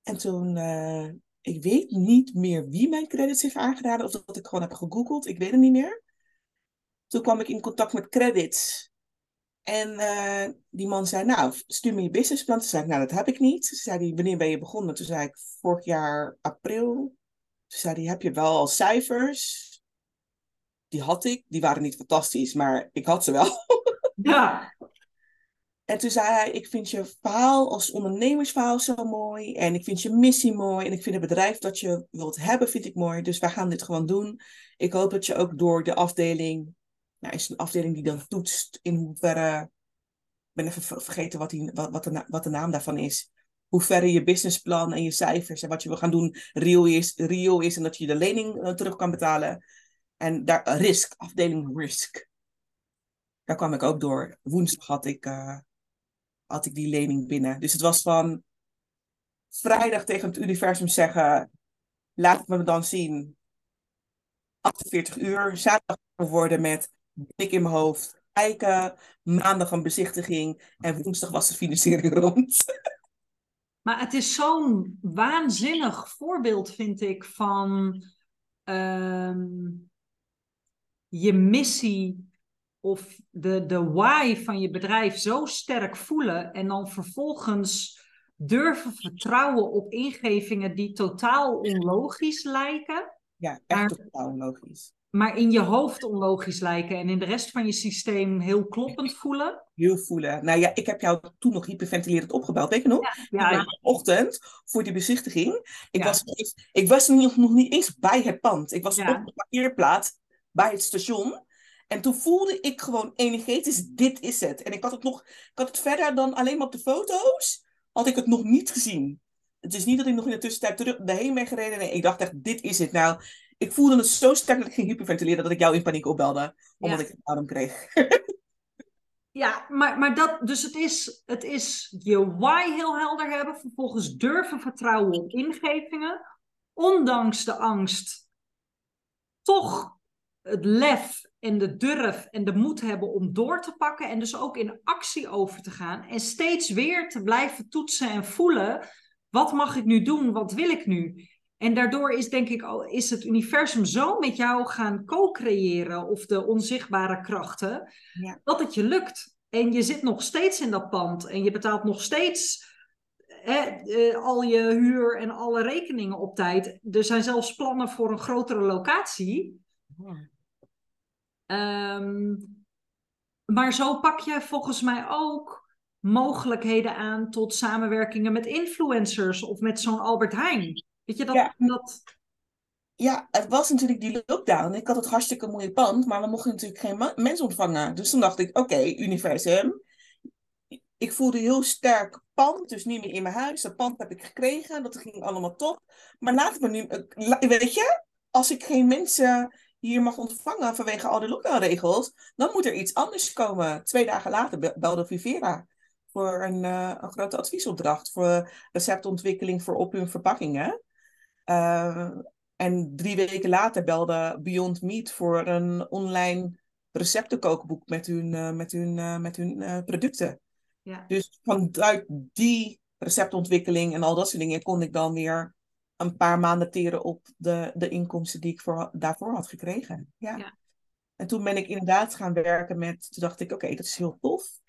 Speaker 2: En toen, uh, ik weet niet meer wie mijn credits heeft aangeraden, of dat ik gewoon heb gegoogeld, ik weet het niet meer. Toen kwam ik in contact met credits. En eh, die man zei, nou, stuur me je businessplan. Toen zei ik, nou, dat heb ik niet. Toen zei hij, wanneer ben je begonnen? Toen zei ik, vorig jaar april. Toen zei hij, heb je wel al cijfers? Die had ik. Die waren niet fantastisch, maar ik had ze wel. *laughs*
Speaker 1: Ja.
Speaker 2: En toen zei hij, ik vind je verhaal als ondernemersverhaal zo mooi. En ik vind je missie mooi. En ik vind het bedrijf dat je wilt hebben, vind ik mooi. Dus wij gaan dit gewoon doen. Ik hoop dat je ook door de afdeling... Nou, is een afdeling die dan toetst in hoeverre... Ik ben even vergeten wat, die, wat, wat, de, naam daarvan is. Hoe verre je businessplan en je cijfers en wat je wil gaan doen real is, real is. En dat je de lening uh, terug kan betalen. En daar, risk, afdeling risk. Daar kwam ik ook door. Woensdag had ik... Uh, had ik die lening binnen. Dus het was van vrijdag tegen het universum zeggen, laat het me dan zien. 48 uur, zaterdag worden met dik in mijn hoofd, kijken, maandag een bezichtiging en woensdag was de financiering *laughs* rond.
Speaker 1: Maar het is zo'n waanzinnig voorbeeld, vind ik, van um, je missie of de, de why van je bedrijf zo sterk voelen en dan vervolgens durven vertrouwen op ingevingen die totaal onlogisch lijken.
Speaker 2: Ja, echt maar, totaal onlogisch.
Speaker 1: Maar in je hoofd onlogisch lijken en in de rest van je systeem heel kloppend *laughs* voelen.
Speaker 2: Heel voelen. Nou ja, ik heb jou toen nog hyperventilerend opgebeld, weet je nog? Ja, ja, ochtend voor die bezichtiging. Ik, was, ik, ik was nog, nog niet eens bij het pand. Ik was op de parkeerplaats bij het station. En toen voelde ik gewoon energetisch, dit is het. En ik had het nog, ik had het verder dan alleen maar op de foto's, had ik het nog niet gezien. Het is niet dat ik nog in de tussentijd terug daarheen ben gereden. Nee, ik dacht echt, dit is het. Nou, ik voelde het zo sterk dat ik ging hyperventileren dat ik jou in paniek opbelde. Omdat ik het adem kreeg. *laughs*
Speaker 1: ja, maar, maar dat, dus het is, het is je why heel helder hebben. Vervolgens durven vertrouwen op ingevingen. Ondanks de angst. Toch het lef en de durf en de moed hebben om door te pakken en dus ook in actie over te gaan en steeds weer te blijven toetsen en voelen, wat mag ik nu doen, wat wil ik nu? En daardoor is denk ik, is het universum zo met jou gaan co-creëren of de onzichtbare krachten, ja. dat het je lukt. En je zit nog steeds in dat pand en je betaalt nog steeds eh, al je huur en alle rekeningen op tijd. Er zijn zelfs plannen voor een grotere locatie. Um, maar zo pak je volgens mij ook mogelijkheden aan tot samenwerkingen met influencers of met zo'n Albert Heijn. Weet je dat,
Speaker 2: ja.
Speaker 1: dat...
Speaker 2: Ja, het was natuurlijk die lockdown. Ik had het hartstikke mooie pand, maar we mochten natuurlijk geen mensen ontvangen. Dus toen dacht ik, oké, universum. Ik voelde heel sterk pand, dus niet meer in mijn huis. Dat pand heb ik gekregen, dat ging allemaal top. Maar laat me nu, weet je, als ik geen mensen hier mag ontvangen vanwege al de lockdownregels, dan moet er iets anders komen. Twee dagen later belde Vivera voor een, uh, een grote adviesopdracht voor receptontwikkeling voor op hun verpakkingen. Uh, en drie weken later belde Beyond Meat voor een online receptenkookboek met hun, uh, met hun, met hun producten. Ja. Dus vanuit die receptontwikkeling en al dat soort dingen kon ik dan weer een paar maanden teren op de, de inkomsten die ik voor, daarvoor had gekregen. Ja. ja. En toen ben ik inderdaad gaan werken met, toen dacht ik, oké, dat is heel tof.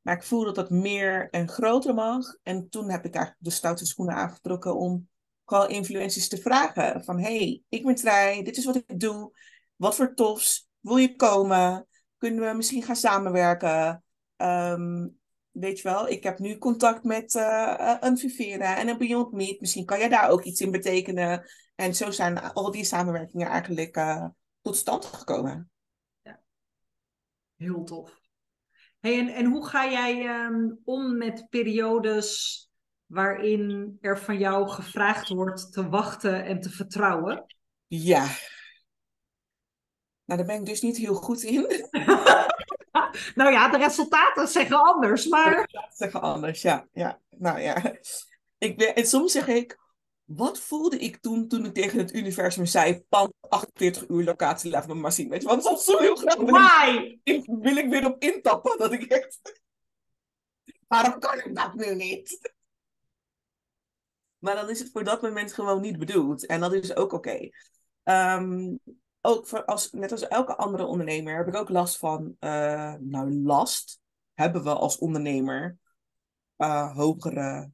Speaker 2: Maar ik voel dat het meer en groter mag. En toen heb ik eigenlijk de stoute schoenen aangetrokken om gewoon influencers te vragen. Van, hey, ik ben Trij, dit is wat ik doe. Wat voor tofs, wil je komen? Kunnen we misschien gaan samenwerken? Um, weet je wel, ik heb nu contact met uh, een Vivera en een Beyond Meat. Misschien kan jij daar ook iets in betekenen. En zo zijn al die samenwerkingen eigenlijk uh, tot stand gekomen.
Speaker 1: Ja. Heel tof. Hey, en, en hoe ga jij um, om met periodes waarin er van jou gevraagd wordt te wachten en te vertrouwen?
Speaker 2: Ja. Nou, daar ben ik dus niet heel goed in. *laughs*
Speaker 1: nou ja, de resultaten zeggen anders, maar...
Speaker 2: De zeggen anders, ja. ja. Nou ja. Ik ben, en soms zeg ik, wat voelde ik toen, toen ik tegen het universum zei, pan 48 uur locatie, laat me maar zien. Weet je, want soms zo heel graag
Speaker 1: Why?
Speaker 2: Ik, wil ik weer op intappen, dat ik echt... Waarom kan ik dat nu niet? Maar dan is het voor dat moment gewoon niet bedoeld. En dat is ook oké. Okay. Um, ook voor als, net als elke andere ondernemer heb ik ook last van, uh, nou last. hebben we als ondernemer uh, hogere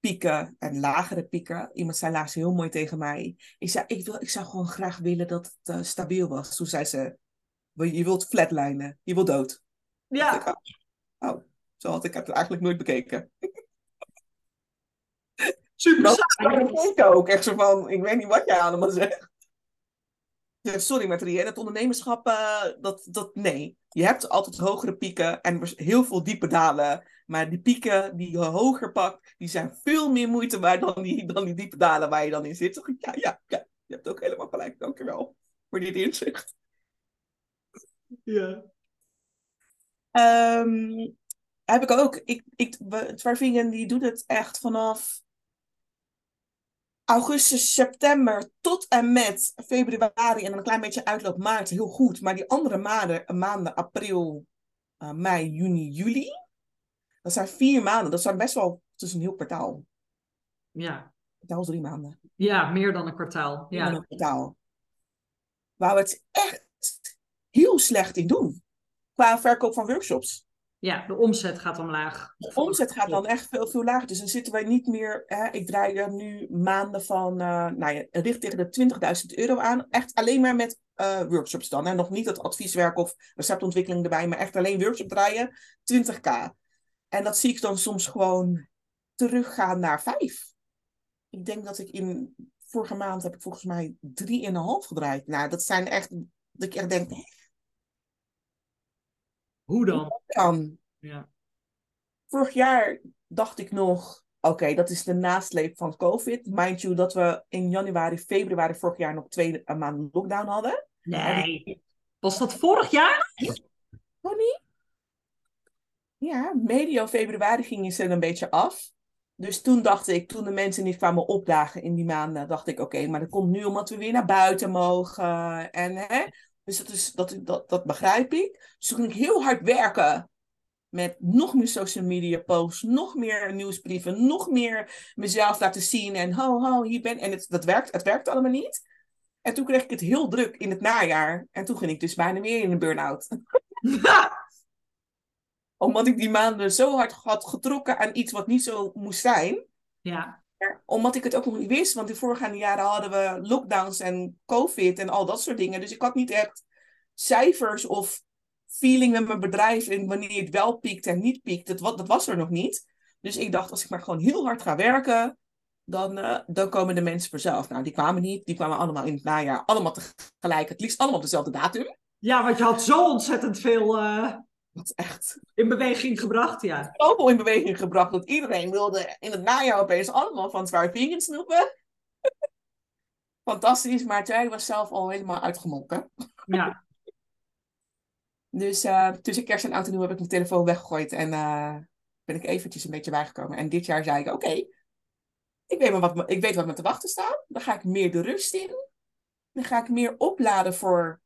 Speaker 2: pieken en lagere pieken. Iemand zei laatst heel mooi tegen mij. Ik zei, ik, wil, ik zou gewoon graag willen dat het uh, stabiel was. Toen zei ze, je wilt flatlijnen, je wilt dood.
Speaker 1: Ja.
Speaker 2: Ik, oh, oh, zo had ik het eigenlijk nooit bekeken.
Speaker 1: Super
Speaker 2: Ik ook echt zo van, ik weet niet wat jij allemaal *laughs* zegt. Sorry Marie, het ondernemerschap, uh, dat, dat, nee. Je hebt altijd hogere pieken en heel veel diepe dalen. Maar die pieken die je hoger pakt, die zijn veel meer moeite waard dan die, dan die diepe dalen waar je dan in zit. *laughs* Ja, ja, ja, je hebt ook helemaal gelijk. Dankjewel voor dit inzicht.
Speaker 1: Ja.
Speaker 2: Um, heb ik ook. Ik, ik, Twarvingen die doet het echt vanaf augustus, september tot en met februari en dan een klein beetje uitloop maart heel goed. Maar die andere maanden, maanden april, uh, mei, juni, juli, dat zijn vier maanden. Dat zijn best wel, tussen een heel kwartaal.
Speaker 1: Ja.
Speaker 2: Kwartaal drie maanden.
Speaker 1: Ja, meer dan een kwartaal.
Speaker 2: Meer
Speaker 1: ja.
Speaker 2: dan een kwartaal. Waar we het echt heel slecht in doen. Qua verkoop van workshops.
Speaker 1: Ja, de omzet gaat omlaag.
Speaker 2: De omzet gaat dan echt veel, veel lager. Dus dan zitten wij niet meer. Hè, ik draai er nu maanden van. Uh, nou ja, richt tegen de 20.000 euro aan. Echt alleen maar met uh, workshops dan. Hè. Nog niet het advieswerk of receptontwikkeling erbij. Maar echt alleen workshop draaien. 20k. En dat zie ik dan soms gewoon teruggaan naar 5. Ik denk dat ik in. Vorige maand heb ik volgens mij 3,5 gedraaid. Nou, dat zijn echt. Dat ik echt denk.
Speaker 1: Hoe dan?
Speaker 2: dan?
Speaker 1: Ja.
Speaker 2: Vorig jaar dacht ik nog, oké, dat is de nasleep van COVID. Mind you dat we in januari, februari vorig jaar nog twee maanden lockdown hadden.
Speaker 1: Nee. Was dat vorig jaar?
Speaker 2: Oh niet? Ja, medio februari gingen ze een beetje af. Dus toen dacht ik, toen de mensen niet kwamen opdagen in die maanden, dacht ik, oké, maar dat komt nu omdat we weer naar buiten mogen. En hè, dus dat, is, dat, dat, dat begrijp ik. Dus toen ging ik heel hard werken met nog meer social media posts, nog meer nieuwsbrieven, nog meer mezelf laten zien en ho, ho, hier ben En het, dat werkt, het werkt allemaal niet. En toen kreeg ik het heel druk in het najaar. En toen ging ik dus bijna weer in een burn-out. *laughs* Omdat ik die maanden zo hard had getrokken aan iets wat niet zo moest zijn.
Speaker 1: Ja.
Speaker 2: Omdat ik het ook nog niet wist. Want de voorgaande jaren hadden we lockdowns en covid en al dat soort dingen. Dus ik had niet echt cijfers of feeling met mijn bedrijf en wanneer het wel piekt en niet piekt. Dat, dat was er nog niet. Dus ik dacht, als ik maar gewoon heel hard ga werken, dan, uh, dan komen de mensen vanzelf. Nou, die kwamen niet. Die kwamen allemaal in het najaar. Allemaal tegelijk. Het liefst allemaal op dezelfde datum.
Speaker 1: Ja, want je had zo ontzettend veel uh,
Speaker 2: echt...
Speaker 1: in beweging gebracht, ja.
Speaker 2: Zoveel in beweging gebracht dat iedereen wilde in het najaar opeens allemaal van Zwaar Vegan snoepen. *laughs* Fantastisch, maar jij was zelf al helemaal uitgemolken.
Speaker 1: Ja.
Speaker 2: Dus uh, tussen kerst en oud en nieuw heb ik mijn telefoon weggegooid en uh, ben ik eventjes een beetje bijgekomen. En dit jaar zei ik, oké, okay, ik, weet wat, ik weet wat me te wachten staat. Dan ga ik meer de rust in. Dan ga ik meer opladen voor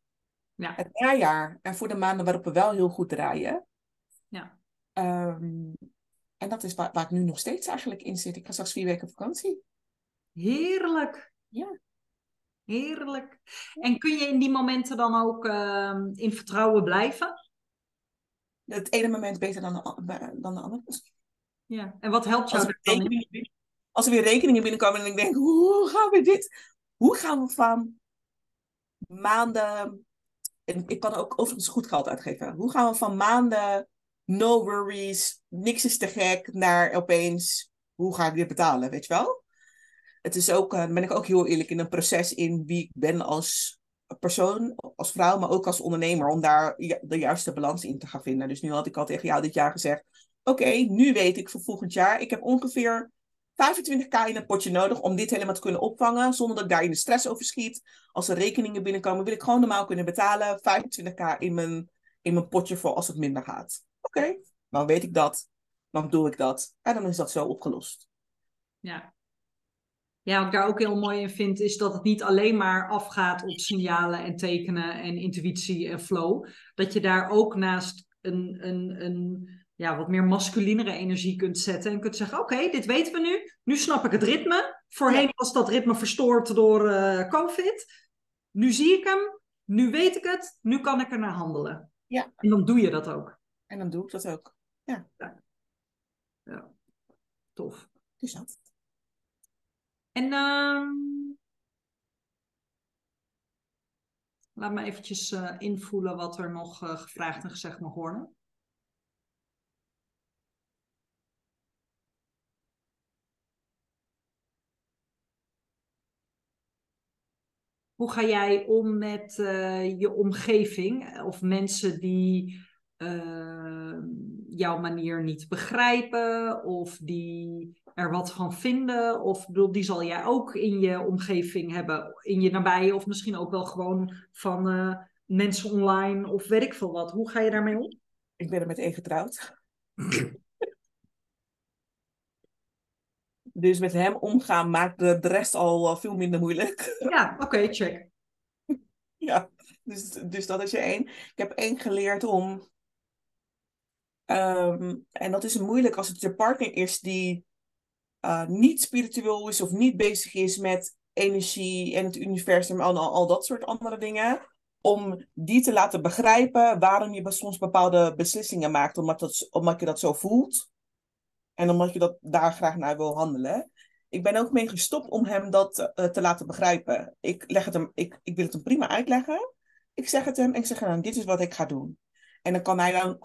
Speaker 1: ja.
Speaker 2: het najaar en voor de maanden waarop we wel heel goed draaien.
Speaker 1: Ja.
Speaker 2: Um, en dat is waar, waar, ik nu nog steeds eigenlijk in zit. Ik ga straks vier weken vakantie.
Speaker 1: Heerlijk.
Speaker 2: Ja.
Speaker 1: Heerlijk. En kun je in die momenten dan ook uh, in vertrouwen blijven?
Speaker 2: Het ene moment beter dan de, dan de andere.
Speaker 1: Ja, en wat helpt jou
Speaker 2: als
Speaker 1: er dan
Speaker 2: in? Als er weer rekeningen binnenkomen en ik denk, hoe gaan we dit? Hoe gaan we van maanden... En ik kan ook overigens goed geld uitgeven. Hoe gaan we van maanden, no worries, niks is te gek, naar opeens, hoe ga ik dit betalen, weet je wel? het is ook, uh, ben ik ook heel eerlijk in een proces in wie ik ben als persoon, als vrouw, maar ook als ondernemer, om daar de juiste balans in te gaan vinden. Dus nu had ik al tegen jou dit jaar gezegd, oké, nu weet ik voor volgend jaar, ik heb ongeveer 25k in een potje nodig om dit helemaal te kunnen opvangen, zonder dat ik daar in de stress over schiet. Als er rekeningen binnenkomen, wil ik gewoon normaal kunnen betalen, 25k in mijn, in mijn potje voor als het minder gaat. Oké, okay, dan weet ik dat, dan doe ik dat en dan is dat zo opgelost.
Speaker 1: Ja, ja, wat ik daar ook heel mooi in vind, is dat het niet alleen maar afgaat op signalen en tekenen en intuïtie en flow. Dat je daar ook naast een, een, een ja, wat meer masculinere energie kunt zetten. En kunt zeggen, oké, okay, dit weten we nu. Nu snap ik het ritme. Voorheen ja. was dat ritme verstoord door uh, COVID. Nu zie ik hem. Nu weet ik het. Nu kan ik er naar handelen.
Speaker 2: Ja.
Speaker 1: En dan doe je dat ook.
Speaker 2: En dan doe ik dat ook. Ja.
Speaker 1: Ja, tof.
Speaker 2: Dus dat.
Speaker 1: En ehm, laat me eventjes eh, invoelen wat er nog eh, gevraagd en gezegd mag worden. Hoe ga jij om met eh, je omgeving of mensen die uh, jouw manier niet begrijpen of die er wat van vinden? Of bedoel, die zal jij ook in je omgeving hebben, in je nabije of misschien ook wel gewoon van mensen online of weet ik veel wat. Hoe ga je daarmee om?
Speaker 2: Ik ben er met één getrouwd. Dus met hem omgaan maakt de, de rest al uh, veel minder moeilijk. *laughs*
Speaker 1: Ja, oké, okay, check.
Speaker 2: ja, dus, dus dat is je één. Ik heb één geleerd om. Um, en dat is moeilijk als het je partner is die uh, niet spiritueel is of niet bezig is met energie en het universum en al, al dat soort andere dingen. Om die te laten begrijpen waarom je soms bepaalde beslissingen maakt, omdat, dat, omdat je dat zo voelt. En omdat je dat daar graag naar wil handelen. Ik ben ook mee gestopt om hem dat uh, te laten begrijpen. Ik, leg het hem, ik, ik wil het hem prima uitleggen. Ik zeg het hem en ik zeg hem, dit is wat ik ga doen. En dan kan hij dan,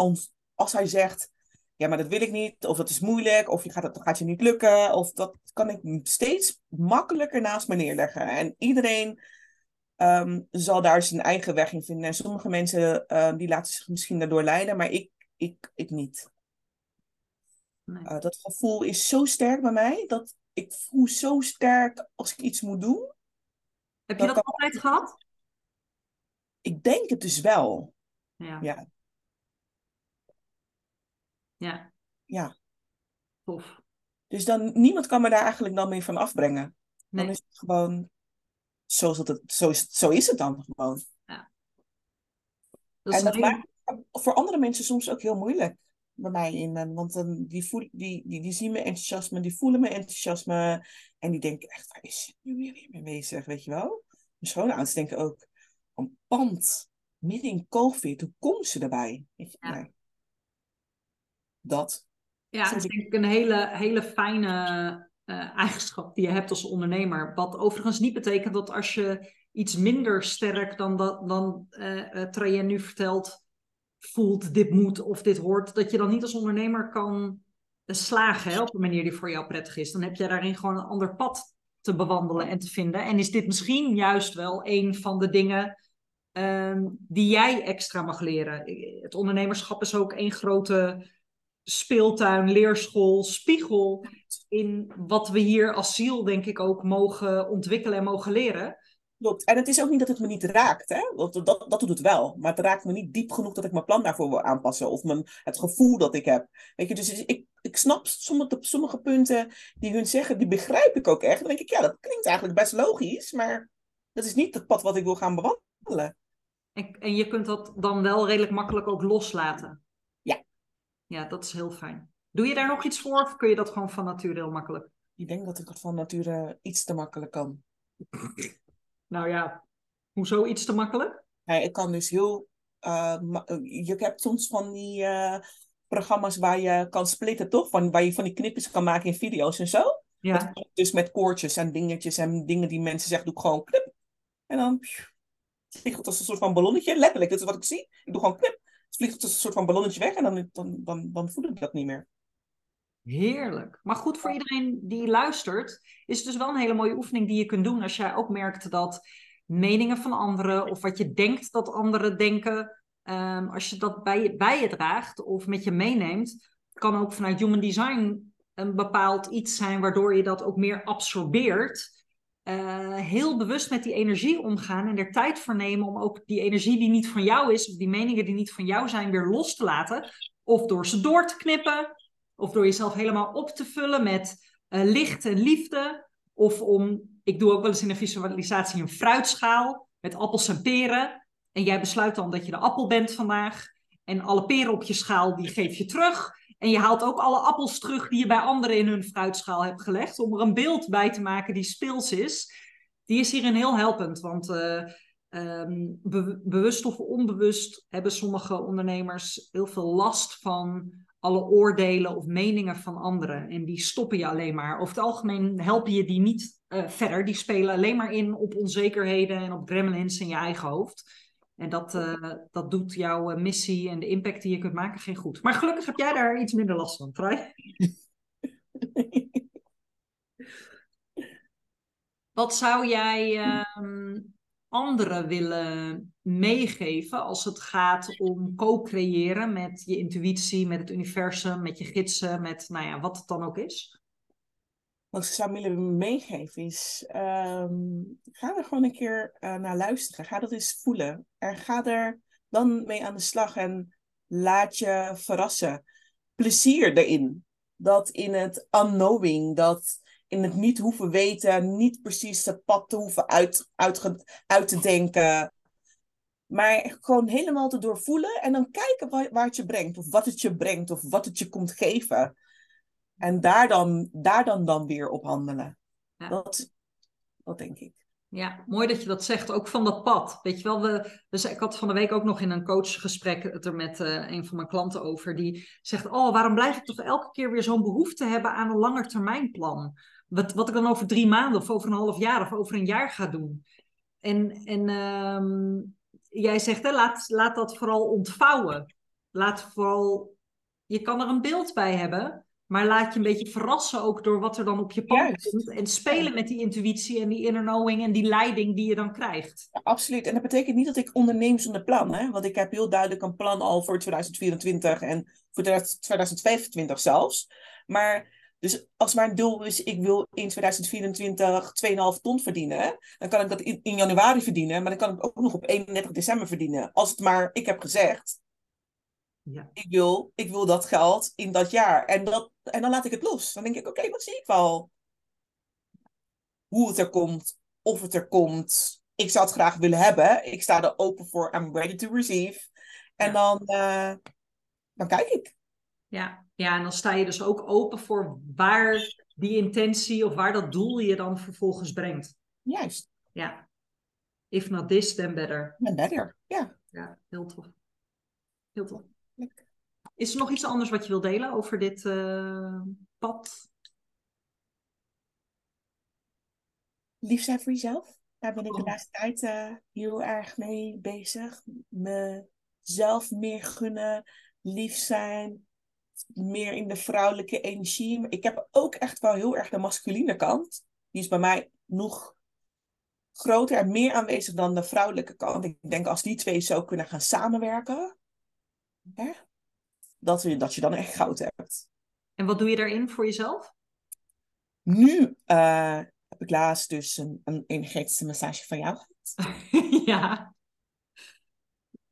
Speaker 2: als hij zegt, ja, maar dat wil ik niet, of dat is moeilijk, of je gaat, dat gaat je niet lukken, of dat kan ik steeds makkelijker naast me neerleggen. En iedereen um, zal daar zijn eigen weg in vinden. En sommige mensen uh, die laten zich misschien daardoor leiden, maar ik, ik, ik niet. Nee. Uh, dat gevoel is zo sterk bij mij, dat ik voel zo sterk als ik iets moet doen.
Speaker 1: Heb je dat, dat altijd gehad?
Speaker 2: Ik denk het dus wel.
Speaker 1: Ja.
Speaker 2: ja.
Speaker 1: Ja.
Speaker 2: Ja.
Speaker 1: Tof.
Speaker 2: Dus dan, niemand kan me daar eigenlijk dan mee van afbrengen.
Speaker 1: Nee.
Speaker 2: Dan is het gewoon, zo is het, zo is, zo is het dan gewoon.
Speaker 1: Ja.
Speaker 2: Dat en dat heel... maakt voor andere mensen soms ook heel moeilijk bij mij in. Want dan, die, voel, die, die, die zien me enthousiasme, die voelen me enthousiasme. En die denken echt, waar is nu weer mee bezig, weet je wel? Mijn schoonouders denken ook, een pand, midden in COVID, hoe komen ze erbij? Weet je?
Speaker 1: Ja.
Speaker 2: Nee dat.
Speaker 1: Ja, dat is denk ik een hele, hele fijne uh, eigenschap die je hebt als ondernemer. Wat overigens niet betekent dat als je iets minder sterk dan, dat, dan uh, Trajan nu vertelt, voelt dit moet of dit hoort, dat je dan niet als ondernemer kan slagen op een manier die voor jou prettig is. Dan heb je daarin gewoon een ander pad te bewandelen en te vinden. En is dit misschien juist wel een van de dingen um, die jij extra mag leren. Het ondernemerschap is ook één grote speeltuin, leerschool, spiegel in wat we hier als ziel, denk ik, ook mogen ontwikkelen en mogen leren.
Speaker 2: Klopt. En het is ook niet dat het me niet raakt. Hè? Dat, dat, dat doet het wel. Maar het raakt me niet diep genoeg dat ik mijn plan daarvoor wil aanpassen. Of mijn, het gevoel dat ik heb. Weet je, dus ik, ik snap sommige, sommige punten die hun zeggen, die begrijp ik ook echt. Dan denk ik, ja, dat klinkt eigenlijk best logisch. Maar dat is niet het pad wat ik wil gaan bewandelen.
Speaker 1: En, en je kunt dat dan wel redelijk makkelijk ook loslaten.
Speaker 2: Ja.
Speaker 1: Ja, dat is heel fijn. Doe je daar nog iets voor of kun je dat gewoon van nature heel makkelijk?
Speaker 2: Ik denk dat ik het van nature iets te makkelijk kan.
Speaker 1: Nou ja, hoezo iets te makkelijk?
Speaker 2: Ja, ik kan dus heel. Uh, je hebt soms van die uh, programma's waar je kan splitten, toch? Van, waar je van die knipjes kan maken in video's en zo.
Speaker 1: Ja.
Speaker 2: Met, dus met koortjes en dingetjes en dingen die mensen zeggen, doe ik gewoon knip. En dan vliegt het als een soort van ballonnetje. Letterlijk, dat is wat ik zie. Ik doe gewoon knip. Het vliegt het als een soort van ballonnetje weg en dan, dan, dan, dan voel ik dat niet meer.
Speaker 1: Heerlijk. Maar goed, voor iedereen die luistert, is het dus wel een hele mooie oefening die je kunt doen als jij ook merkt dat meningen van anderen of wat je denkt dat anderen denken, um, als je dat bij je, bij je draagt of met je meeneemt, kan ook vanuit Human Design een bepaald iets zijn waardoor je dat ook meer absorbeert. Uh, heel bewust met die energie omgaan en er tijd voor nemen om ook die energie die niet van jou is, of die meningen die niet van jou zijn, weer los te laten. Of door ze door te knippen, of door jezelf helemaal op te vullen met uh, licht en liefde. Of om, ik doe ook wel eens in een visualisatie een fruitschaal met appels en peren. En jij besluit dan dat je de appel bent vandaag. En alle peren op je schaal, die geef je terug. En je haalt ook alle appels terug die je bij anderen in hun fruitschaal hebt gelegd. Om er een beeld bij te maken die speels is. Die is hierin heel helpend. Want uh, ehm, be- bewust of onbewust hebben sommige ondernemers heel veel last van alle oordelen of meningen van anderen. En die stoppen je alleen maar. Over het algemeen helpen je die niet uh, verder. Die spelen alleen maar in op onzekerheden en op gremlins in je eigen hoofd. En dat, uh, dat doet jouw missie en de impact die je kunt maken geen goed. Maar gelukkig heb jij daar iets minder last van, Vrij. *laughs* Wat zou jij um, anderen willen meegeven als het gaat om co-creëren met je intuïtie, met het universum, met je gidsen, met nou ja, wat het dan ook is?
Speaker 2: Wat ik zou willen meegeven is, um, ga er gewoon een keer uh, naar luisteren. Ga dat eens voelen. En ga er dan mee aan de slag en laat je verrassen. Plezier erin. Dat in het unknowing, dat in het niet hoeven weten, niet precies het pad te hoeven uit, uit, uit te denken. Maar gewoon helemaal te doorvoelen en dan kijken waar, waar het je brengt, of wat het je brengt, of wat het je komt geven. En daar dan, daar dan, dan weer op handelen. Ja. Dat, dat denk ik.
Speaker 1: Ja, mooi dat je dat zegt, ook van dat pad. Weet je wel, we, dus ik had van de week ook nog in een coachgesprek het er met uh, een van mijn klanten over. Die zegt, oh, waarom blijf ik toch elke keer weer zo'n behoefte hebben aan een langetermijnplan? Wat, wat ik dan over drie maanden of over een half jaar of over een jaar ga doen. En, en um, jij zegt, hè, laat, laat dat vooral ontvouwen. Laat vooral, je kan er een beeld bij hebben, maar laat je een beetje verrassen ook door wat er dan op je pad komt. En spelen met die intuïtie en die inner knowing en die leiding die je dan krijgt.
Speaker 2: Ja, absoluut. En dat betekent niet dat ik onderneem zonder plan. Hè? Want ik heb heel duidelijk een plan al voor 2024 en voor 2025 zelfs. Maar dus als mijn doel is, ik wil in 2024 2,5 ton verdienen, dan kan ik dat in, in, januari verdienen, maar dan kan ik ook nog op 31 december verdienen. Als het maar, ik heb gezegd, ja. ik, wil, ik wil dat geld in dat jaar. En, dat, en dan laat ik het los. Dan denk ik, oké, okay, wat zie ik wel? Hoe het er komt, of het er komt. Ik zou het graag willen hebben. Ik sta er open voor, I'm ready to receive. En ja. dan, uh, dan kijk ik.
Speaker 1: Ja, ja, en dan sta je dus ook open voor waar die intentie of waar dat doel je dan vervolgens brengt.
Speaker 2: Juist.
Speaker 1: Ja. If not this, then better.
Speaker 2: Then better, ja.
Speaker 1: Ja, heel tof. Heel tof. Is er nog iets anders wat je wil delen over dit uh, pad?
Speaker 2: Lief zijn voor jezelf. Daar ben ik de laatste tijd uh, heel erg mee bezig. Mezelf meer gunnen, lief zijn, meer in de vrouwelijke energie. Ik heb ook echt wel heel erg de masculine kant. Die is bij mij nog groter en meer aanwezig dan de vrouwelijke kant. Ik denk als die twee zo kunnen gaan samenwerken, hè, dat, je, dat je dan echt goud hebt.
Speaker 1: En wat doe je daarin voor jezelf?
Speaker 2: Nu uh, heb ik laatst dus een, een energetische massage van jou gehad. *laughs*
Speaker 1: ja.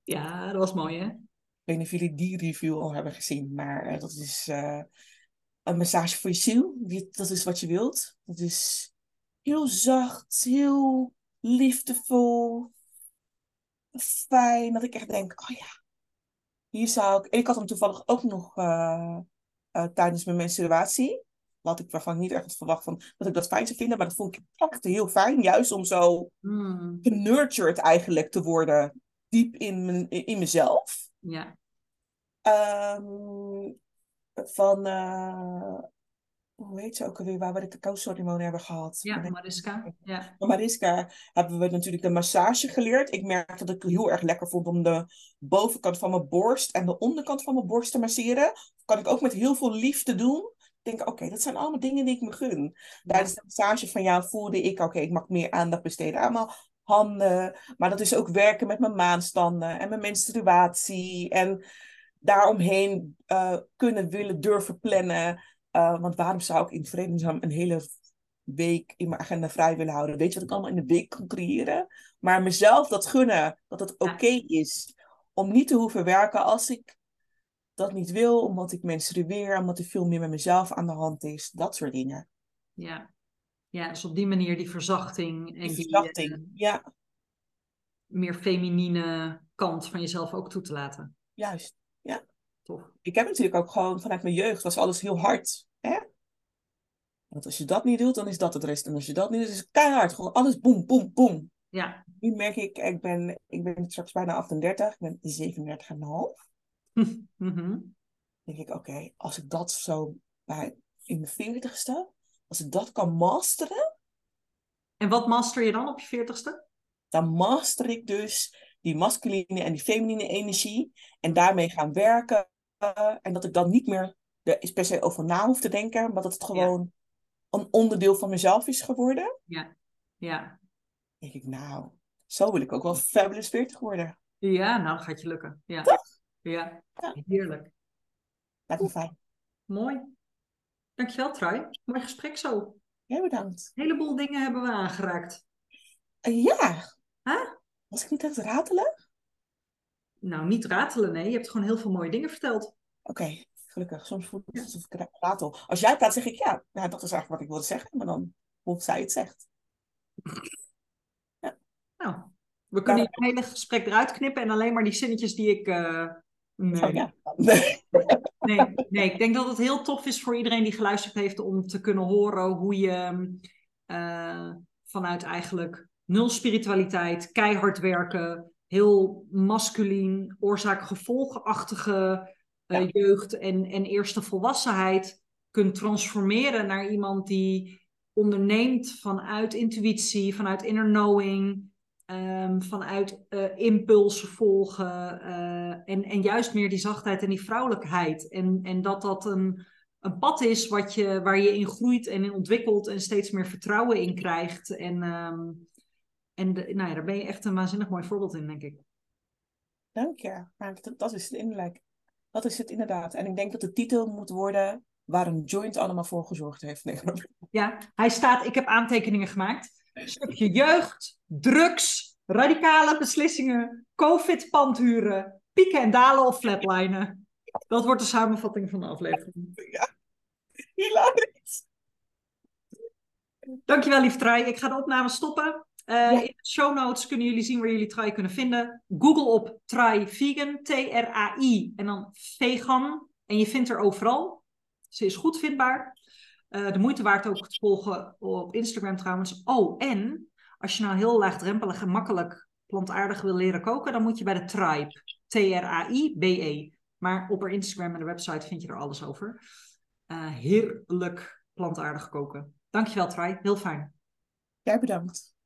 Speaker 1: Ja, dat was mooi hè?
Speaker 2: Ik weet niet of jullie die review al hebben gezien, maar uh, dat is uh, een massage voor je ziel. Dat is wat je wilt. Dat is heel zacht, heel liefdevol, fijn. Dat ik echt denk, oh ja, hier zou ik... En ik had hem toevallig ook nog uh, tijdens mijn menstruatie. Wat ik waarvan ik niet echt had verwacht van, dat ik dat fijn zou vinden. Maar dat vond ik echt heel fijn. Juist om zo mm. genurtured eigenlijk te worden. Diep in, mijn, in mezelf.
Speaker 1: Ja.
Speaker 2: Um, van, uh, hoe heet ze ook alweer, waar we de cacao-ceremonie hebben gehad?
Speaker 1: Ja, Mariska. Ja.
Speaker 2: Van Mariska hebben we natuurlijk de massage geleerd. Ik merk dat ik het heel erg lekker vond om de bovenkant van mijn borst en de onderkant van mijn borst te masseren. Dat kan ik ook met heel veel liefde doen. Ik denk, oké, dat zijn allemaal dingen die ik me gun. Tijdens de massage van jou voelde ik, oké, ik mag meer aandacht besteden aan mijn handen. Maar dat is ook werken met mijn maanstanden en mijn menstruatie. En daaromheen uh, kunnen willen durven plannen. Uh, want waarom zou ik in vredesnaam een hele week in mijn agenda vrij willen houden? Weet je wat ik allemaal in de week kan creëren? Maar mezelf dat gunnen, dat het oké okay is om niet te hoeven werken als ik dat niet wil, omdat ik menstrueer, omdat er veel meer met mezelf aan de hand is. Dat soort dingen.
Speaker 1: Ja, ja, dus op die manier die verzachting. En
Speaker 2: die verzachting, die, uh, ja.
Speaker 1: Meer feminine kant van jezelf ook toe te laten.
Speaker 2: Juist, ja.
Speaker 1: Tof.
Speaker 2: Ik heb natuurlijk ook gewoon vanuit mijn jeugd was alles heel hard. Hè? Want als je dat niet doet, dan is dat het rest. En als je dat niet doet, is het keihard. Gewoon alles boem, boem, boem.
Speaker 1: Ja.
Speaker 2: nu merk ik, ik ben, ik ben straks bijna 38, ik ben 37,5. *laughs*
Speaker 1: Mhm.
Speaker 2: denk ik, oké, als ik dat zo bij in mijn veertigste, als ik dat kan masteren,
Speaker 1: En wat master je dan op je veertigste?
Speaker 2: dan master ik dus die masculine en die feminine energie en daarmee gaan werken. en dat ik dan niet meer er per se over na hoef te denken, maar dat het gewoon een onderdeel van mezelf is geworden.
Speaker 1: Ja. Ja.
Speaker 2: denk ik, nou, zo wil ik ook wel fabulous 40 worden.
Speaker 1: Ja, nou, gaat je lukken. Ja. Ja.
Speaker 2: Ja.
Speaker 1: Heerlijk.
Speaker 2: Lijkt me fijn.
Speaker 1: Mooi. Dankjewel, Trui. Mooi gesprek zo.
Speaker 2: Jij bedankt.
Speaker 1: Een heleboel dingen hebben we aangeraakt.
Speaker 2: Eh, ja.
Speaker 1: Huh?
Speaker 2: Was ik niet aan het ratelen?
Speaker 1: Nou, niet ratelen, nee. Je hebt gewoon heel veel mooie dingen verteld.
Speaker 2: Oké, gelukkig. Soms voelt het alsof ik ra- ratel. Als jij praat, zeg ik ja. Nou, dat is eigenlijk wat ik wilde zeggen. Maar dan hoe zij het zegt.
Speaker 1: Nou, we kunnen het hele gesprek eruit knippen en alleen maar die zinnetjes die ik... eh, nee.
Speaker 2: Oh, ja. *laughs* Nee.
Speaker 1: Nee, nee, ik denk dat het heel tof is voor iedereen die geluisterd heeft om te kunnen horen hoe je eh, vanuit eigenlijk nul spiritualiteit, keihard werken, heel masculien, oorzaak-gevolgachtige eh,
Speaker 2: Ja.
Speaker 1: jeugd en, en eerste volwassenheid kunt transformeren naar iemand die onderneemt vanuit intuïtie, vanuit inner knowing, ehm, vanuit eh, impulsen volgen eh, en, en juist meer die zachtheid en die vrouwelijkheid. En, en dat dat een, een pad is wat je, waar je in groeit en in ontwikkelt en steeds meer vertrouwen in krijgt. En, ehm, en de- nou ja, daar ben je echt een waanzinnig mooi voorbeeld in, denk ik.
Speaker 2: Dank je. Maar dat, dat is het innerlijk. Dat is het inderdaad. En ik denk dat de titel moet worden waar een joint allemaal voor gezorgd heeft. Nee, *laughs*
Speaker 1: Ja, hij staat, ik heb aantekeningen gemaakt. Een stukje jeugd, drugs, radicale beslissingen, covid-pandhuren, pieken en dalen of flatlinen. Dat wordt de samenvatting van de aflevering.
Speaker 2: Hilarisch.
Speaker 1: Dankjewel, lief Trui. Ik ga de opname stoppen. Eh,
Speaker 2: Ja.
Speaker 1: In de show notes kunnen jullie zien waar jullie Trui kunnen vinden. Google op Trui Vegan, T-R-A-I en dan vegan. En je vindt er overal. Ze is goed vindbaar. Eh, de moeite waard ook te volgen op Instagram trouwens. Oh, en als je nou heel laagdrempelig en makkelijk plantaardig wil leren koken, dan moet je bij de Tribe. T-R-A-I-B-E. Maar op haar Instagram en de website vind je er alles over. Eh, heerlijk plantaardig koken. Dankjewel, Trai. Heel fijn.
Speaker 2: Jij bedankt.